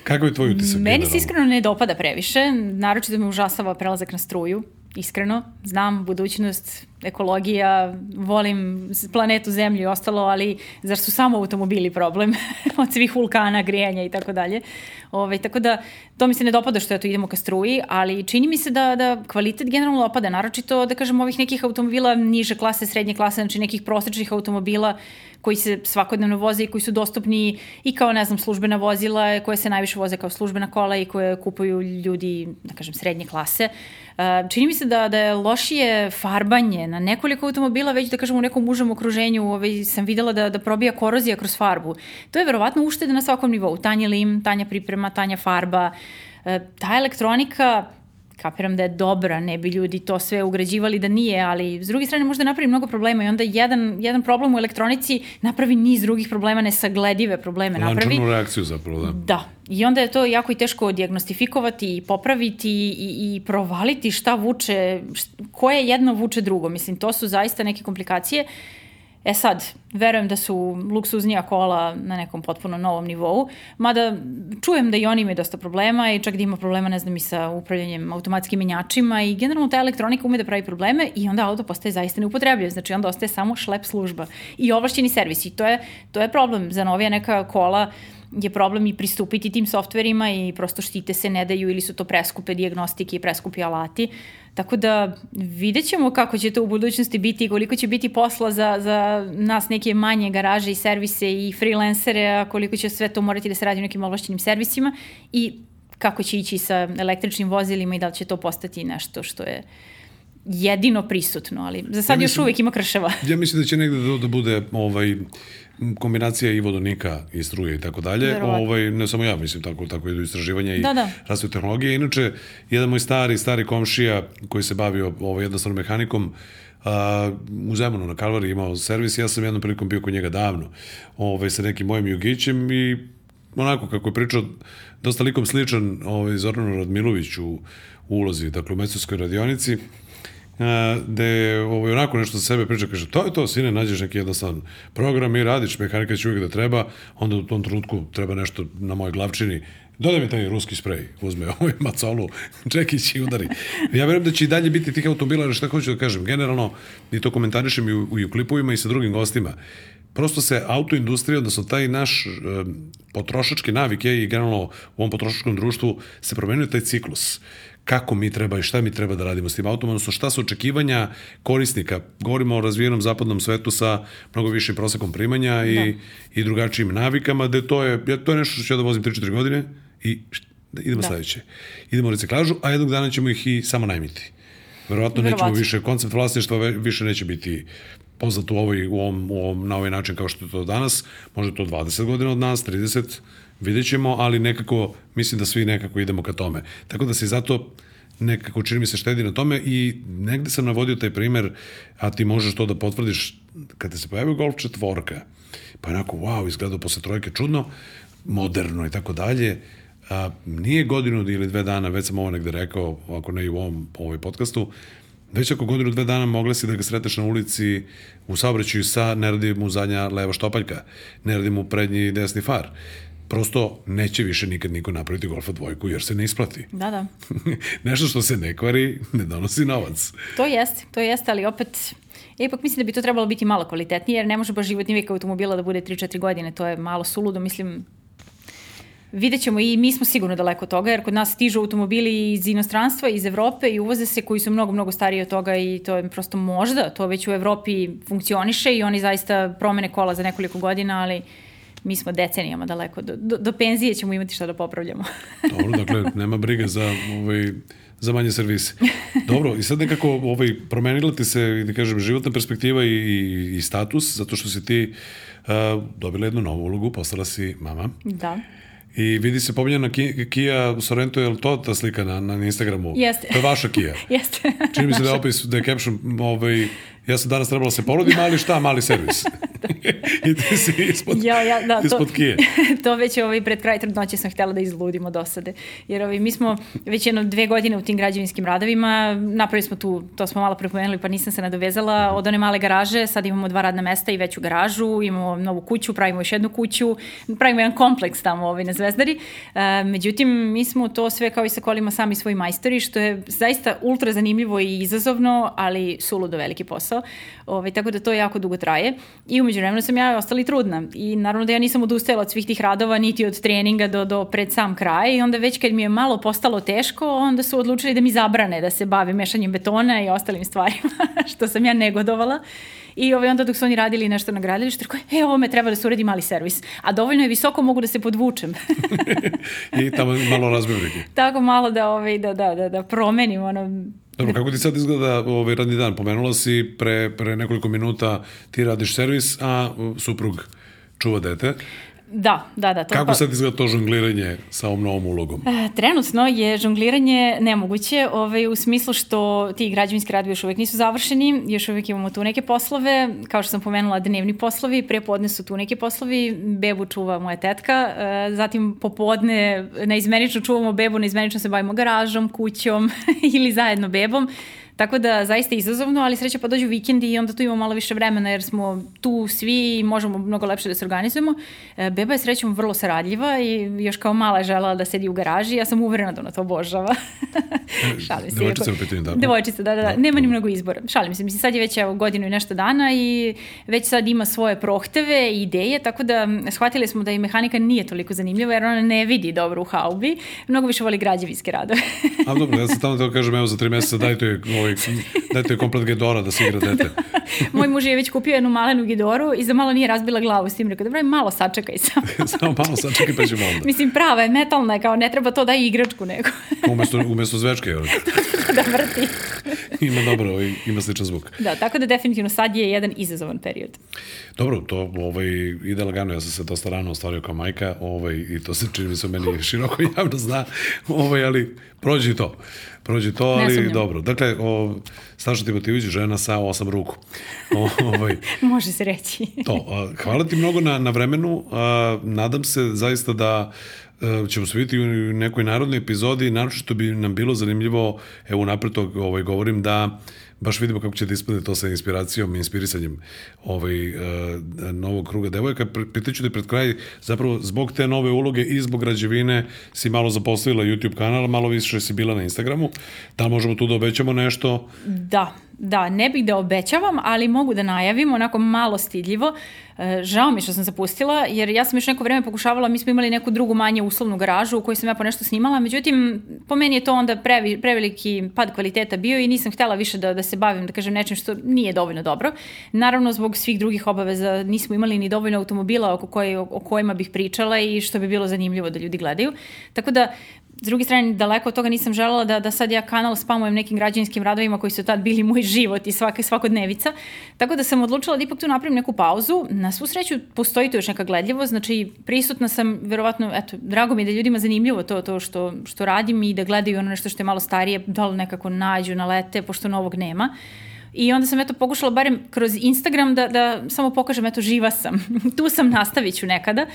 Kako je tvoj utisak? Meni se iskreno ne dopada previše, naročito me užasava prelazak na struju, iskreno. Znam budućnost ekologija, volim planetu Zemlju i ostalo, ali zar su samo automobili problem od svih vulkana, grijanja i tako dalje. Ove, ovaj, tako da to mi se ne dopada što ja to idemo ka struji, ali čini mi se da, da kvalitet generalno opada, naročito da kažem ovih nekih automobila niže klase, srednje klase, znači nekih prosečnih automobila koji se svakodnevno voze i koji su dostupni i kao, ne znam, službena vozila koje se najviše voze kao službena kola i koje kupuju ljudi, da kažem, srednje klase. Čini mi se da, da je lošije farbanje na nekoliko automobila, već da kažem u nekom užem okruženju ovaj, sam videla da, da probija korozija kroz farbu. To je verovatno uštede na svakom nivou. Tanja lim, tanja priprema, tanja farba. E, ta elektronika kapiram da je dobra, ne bi ljudi to sve ugrađivali da nije, ali s druge strane možda napravi mnogo problema i onda jedan, jedan problem u elektronici napravi niz drugih problema, nesagledive probleme napravi. Lančanu reakciju zapravo, da. Da, i onda je to jako i teško diagnostifikovati i popraviti i, i provaliti šta vuče, koje jedno vuče drugo. Mislim, to su zaista neke komplikacije. E sad, verujem da su luksuznija kola na nekom potpuno novom nivou, mada čujem da i oni imaju dosta problema i čak da ima problema, ne znam, i sa upravljanjem automatskim menjačima i generalno ta elektronika ume da pravi probleme i onda auto postaje zaista neupotrebljiv, znači onda ostaje samo šlep služba i ovlašćeni servis i to je, to je problem za novija neka kola je problem i pristupiti tim softverima i prosto štite se ne daju ili su to preskupe diagnostike i preskupi alati. Tako da vidjet ćemo kako će to u budućnosti biti i koliko će biti posla za, za nas neke manje garaže i servise i freelancere, a koliko će sve to morati da se radi u nekim ovlašćenim servisima i kako će ići sa električnim vozilima i da li će to postati nešto što je jedino prisutno, ali za sad ja mislim, još uvek ima krševa. Ja mislim da će negde da, da bude ovaj, kombinacija i vodonika i struje i tako dalje. Ovaj, ne samo ja, mislim, tako, tako idu istraživanja i da, da. razvoj tehnologije. Inače, jedan moj stari, stari komšija koji se bavio ovaj, jednostavnom mehanikom, a, u Zemunu na Kalvari imao servis, ja sam jednom prilikom bio kod njega davno ovaj, sa nekim mojim jugićem i onako kako je pričao dosta likom sličan ovaj, Zoranu Radmiloviću u, ulozi, dakle u mestovskoj radionici je ovaj, onako nešto za sebe priča, kaže, to je to, sine, nađeš neki jednostavan program i radiš, mehanika će uvijek da treba, onda u tom trenutku treba nešto na mojoj glavčini, dodaj mi taj ruski sprej, uzme ovaj macolu, čekić i udari. Ja verujem da će i dalje biti tih automobila, ali šta hoću da kažem, generalno, i to komentarišem i u, i u klipovima i sa drugim gostima, prosto se autoindustrija, odnosno taj naš e, potrošački navike i generalno u ovom potrošačkom društvu se promenio taj ciklus kako mi treba i šta mi treba da radimo s tim autom, odnosno šta su očekivanja korisnika. Govorimo o razvijenom zapadnom svetu sa mnogo višim prosekom primanja i, da. i drugačijim navikama, da to je, to je nešto što ću ja da vozim 3-4 godine i da idemo da. sledeće. Idemo u reciklažu, a jednog dana ćemo ih i samo najmiti. Verovatno, Verovatno. nećemo više, koncept vlasništva više neće biti poznat u, ovoj, u ovom, u ovom, na ovaj način kao što je to danas. Može to 20 godina od nas, 30, vidjet ćemo, ali nekako, mislim da svi nekako idemo ka tome. Tako da se zato nekako čini mi se štedi na tome i negde sam navodio taj primer, a ti možeš to da potvrdiš, kada se pojavio Golf četvorka, pa onako, wow, izgledao posle trojke čudno, moderno i tako dalje, a, nije godinu ili dve dana, već sam ovo negde rekao, ako ne i u ovom ovoj podcastu, već ako godinu dve dana mogla si da ga sreteš na ulici u saobraćaju sa, ne radi mu zadnja leva štopaljka, ne radi mu prednji desni far prosto neće više nikad niko napraviti Golfa dvojku jer se ne isplati. Da, da. Nešto što se ne kvari ne donosi novac. To jeste, to jeste, ali opet ipak mislim da bi to trebalo biti malo kvalitetnije, jer ne može baš životni vijek automobila da bude 3-4 godine, to je malo suludo, mislim, vidjet ćemo i mi smo sigurno daleko od toga, jer kod nas stižu automobili iz inostranstva, iz Evrope i uvoze se koji su mnogo, mnogo stariji od toga i to je prosto možda, to već u Evropi funkcioniše i oni zaista promene kola za nekoliko godina, ali mi smo decenijama daleko, do, do, do penzije ćemo imati šta da popravljamo. Dobro, dakle, nema brige za ovaj, za manje servise. Dobro, i sad nekako ovaj, promenila ti se, da kažem, životna perspektiva i, i, i status, zato što si ti uh, dobila jednu novu ulogu, postala si mama. Da. I vidi se pominjena Kia Sorento, je li to ta slika na, na Instagramu? Jeste. To je vaša Kia. Jeste. Čini mi se da je opis, da je caption, ovaj, ja sam danas trebala da se porodim, ali šta, mali servis. I ti si ispod, ja, ja, da, ispod to, kije. to već ovaj, pred kraj trudnoće sam htjela da izludimo dosade. Jer ovaj, mi smo već jedno dve godine u tim građevinskim radovima, napravili smo tu, to smo malo prepomenuli pa nisam se nadovezala, od one male garaže, sad imamo dva radna mesta i veću garažu, imamo novu kuću, pravimo još jednu kuću, pravimo jedan kompleks tamo ovaj, na Zvezdari. E, međutim, mi smo to sve kao i sa kolima sami svoji majstori, što je zaista ultra zanimljivo i izazovno, ali suludo veliki posao. Ovaj, tako da to jako dugo traje. I umeđu vremenu sam ja ostala i trudna. I naravno da ja nisam odustajala od svih tih radova, niti od treninga do, do pred sam kraj. I onda već kad mi je malo postalo teško, onda su odlučili da mi zabrane da se bavim mešanjem betona i ostalim stvarima, što sam ja negodovala. I ovaj, onda dok su oni radili nešto na gradilištu, rekao, e, ovo me treba da se uredi mali servis. A dovoljno je visoko, mogu da se podvučem. I tamo malo razbavljati. Tako malo da, ovaj, da, da, da, da promenim ono, Dobro, kako ti sad izgleda ovaj radni dan? Pomenula si pre, pre nekoliko minuta ti radiš servis, a suprug čuva dete. Da, da, da. To Kako pa... sad izgleda to žongliranje sa ovom novom ulogom? E, trenutno je žongliranje nemoguće ovaj, u smislu što ti građevinski radovi još uvek nisu završeni, još uvek imamo tu neke poslove, kao što sam pomenula dnevni poslovi, prepodne su tu neki poslovi, bebu čuva moja tetka, e, zatim popodne neizmenično čuvamo bebu, neizmenično se bavimo garažom, kućom ili zajedno bebom. Tako da zaista izazovno, ali sreća pa dođu vikendi i onda tu imamo malo više vremena jer smo tu svi i možemo mnogo lepše da se organizujemo. E, beba je srećom vrlo saradljiva i još kao mala je žela da sedi u garaži. Ja sam uverena da ona to obožava. Šalim se. Devojčica u pitanju, da. Devojčica, da, da, da. Nema ni mnogo izbora. Šalim se. Mislim, sad je već evo, godinu i nešto dana i već sad ima svoje prohteve i ideje, tako da shvatili smo da i mehanika nije toliko zanimljiva jer ona ne vidi dobro u haubi. Mnogo više voli građevinske radove. A dobro, ja sam tamo da kažem, evo za tri meseca dajte joj ovaj ovaj, dajte je komplet Gedora da se igra dete. Moj muž je već kupio jednu malenu Gedoru i za malo nije razbila glavu s tim. Rekao, dobro, malo sačekaj samo. samo malo sačekaj pa ćemo onda. Mislim, prava je, metalna je, kao ne treba to da je igračku nego. umesto, umesto zvečke, jel? da vrti. ima dobro, ovaj, ima sličan zvuk. Da, tako da definitivno sad je jedan izazovan period. Dobro, to ovaj, ide lagano, ja sam se dosta rano ostvario kao majka ovaj, i to se čini mi se meni široko javno zna, ovaj, ali prođi to prođe to, ali dobro. Dakle, o, Staša Timotivić, žena sa osam ruku. O, ovaj, Može se reći. to. A, hvala ti mnogo na, na vremenu. A, nadam se zaista da a, ćemo se vidjeti u nekoj narodnoj epizodi. Naročito bi nam bilo zanimljivo, evo napred to ovaj, govorim, da baš vidimo kako će da ispadne to sa inspiracijom i inspirisanjem ovaj, uh, novog kruga devojaka. Pitaću da pred kraj, zapravo zbog te nove uloge i zbog građevine si malo zapostavila YouTube kanal, malo više si bila na Instagramu. Da možemo tu da obećamo nešto? Da, da, ne bih da obećavam, ali mogu da najavim onako malo stidljivo. E, žao mi što sam zapustila, jer ja sam još neko vreme pokušavala, mi smo imali neku drugu manje uslovnu garažu u kojoj sam ja po nešto snimala, međutim, po meni je to onda previ, preveliki pad kvaliteta bio i nisam htela više da, da se bavim, da kažem, nečim što nije dovoljno dobro. Naravno, zbog svih drugih obaveza nismo imali ni dovoljno automobila oko koje, o kojima bih pričala i što bi bilo zanimljivo da ljudi gledaju. Tako da, S druge strane, daleko od toga nisam želela da, da sad ja kanal spamujem nekim građanskim radovima koji su tad bili moj život i svaka svakodnevica. Tako da sam odlučila da ipak tu napravim neku pauzu. Na svu sreću postoji tu još neka gledljivost, znači prisutna sam, verovatno, eto, drago mi je da ljudima zanimljivo to, to što, što radim i da gledaju ono nešto što je malo starije, da li nekako nađu, nalete, pošto novog nema. Uh, I onda sam eto pokušala barem kroz Instagram da, da samo pokažem eto živa sam. tu sam, nastavit ću nekada.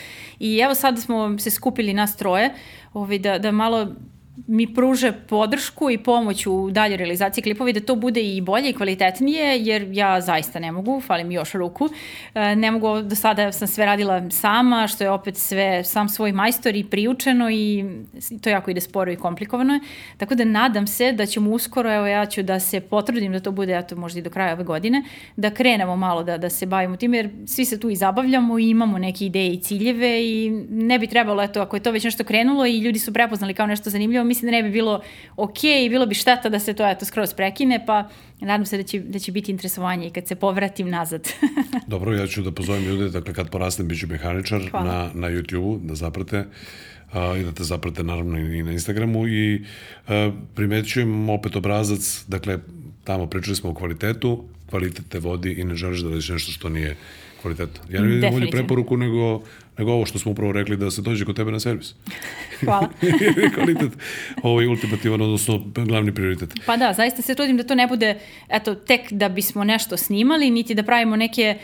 I evo sad smo se skupili nas troje ovaj, da, da malo mi pruže podršku i pomoć u dalje realizaciji klipova i da to bude i bolje i kvalitetnije, jer ja zaista ne mogu, fali mi još ruku. E, ne mogu, do sada sam sve radila sama, što je opet sve sam svoj majstor i priučeno i to jako ide sporo i komplikovano. Tako da nadam se da ćemo uskoro, evo ja ću da se potrudim da to bude, eto možda i do kraja ove godine, da krenemo malo da, da se bavimo tim, jer svi se tu i zabavljamo i imamo neke ideje i ciljeve i ne bi trebalo, eto, ako je to već nešto krenulo i ljudi su prepoznali kao nešto zanimljivo, mislim da ne bi bilo ok i bilo bi šteta da se to eto skroz prekine, pa nadam se da će, da će biti interesovanje i kad se povratim nazad. Dobro, ja ću da pozovem ljude, dakle kad porastem bit ću mehaničar Hvala. na, na YouTube-u, da zaprate a, i da te zaprate naravno i na Instagramu i a, primetit ću im opet obrazac, dakle tamo pričali smo o kvalitetu, kvalitet te vodi i ne želiš da radiš nešto što nije kvalitetno. Ja ne vidim bolju preporuku nego nego ovo što smo upravo rekli da se dođe kod tebe na servis. Hvala. Kvalitet, ovo je ultimativan, odnosno glavni prioritet. Pa da, zaista se trudim da to ne bude, eto, tek da bismo nešto snimali, niti da pravimo neke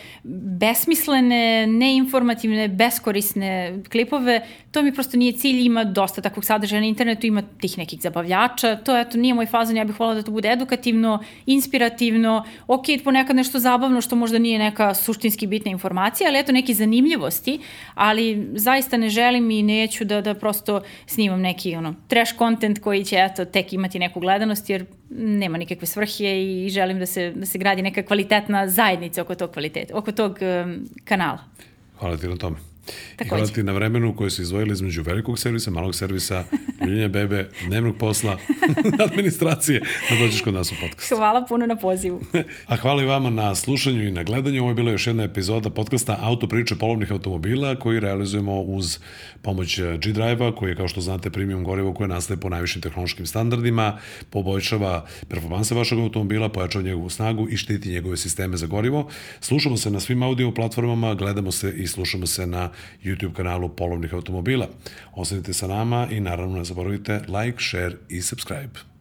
besmislene, neinformativne, beskorisne klipove. To mi prosto nije cilj, ima dosta takvog sadržaja na internetu, ima tih nekih zabavljača. To, eto, nije moj fazan, ja bih volila da to bude edukativno, inspirativno, ok, ponekad nešto zabavno što možda nije neka suštinski bitna informacija, ali eto, neke zanimljivosti, ali zaista ne želim i neću da, da prosto snimam neki ono, trash content koji će eto, tek imati neku gledanost jer nema nikakve svrhe i želim da se, da se gradi neka kvalitetna zajednica oko tog kvaliteta, oko tog um, kanala. Hvala ti na tome. Takođe. I hvala ti na vremenu koje su izdvojili između velikog servisa, malog servisa, ljuljenja bebe, dnevnog posla, administracije, da dođeš kod nas u podcast. Hvala puno na pozivu. A hvala i vama na slušanju i na gledanju. Ovo je bila još jedna epizoda podcasta Auto priče polovnih automobila koji realizujemo uz pomoć G-Drive-a koji je, kao što znate, premium gorivo koje nastaje po najvišim tehnološkim standardima, poboljšava performanse vašeg automobila, pojačava njegovu snagu i štiti njegove sisteme za gorivo. Slušamo se na svim audio platformama, gledamo se i slušamo se na YouTube kanalu Polovnih automobila. Ostanite sa nama i naravno ne zaboravite like, share i subscribe.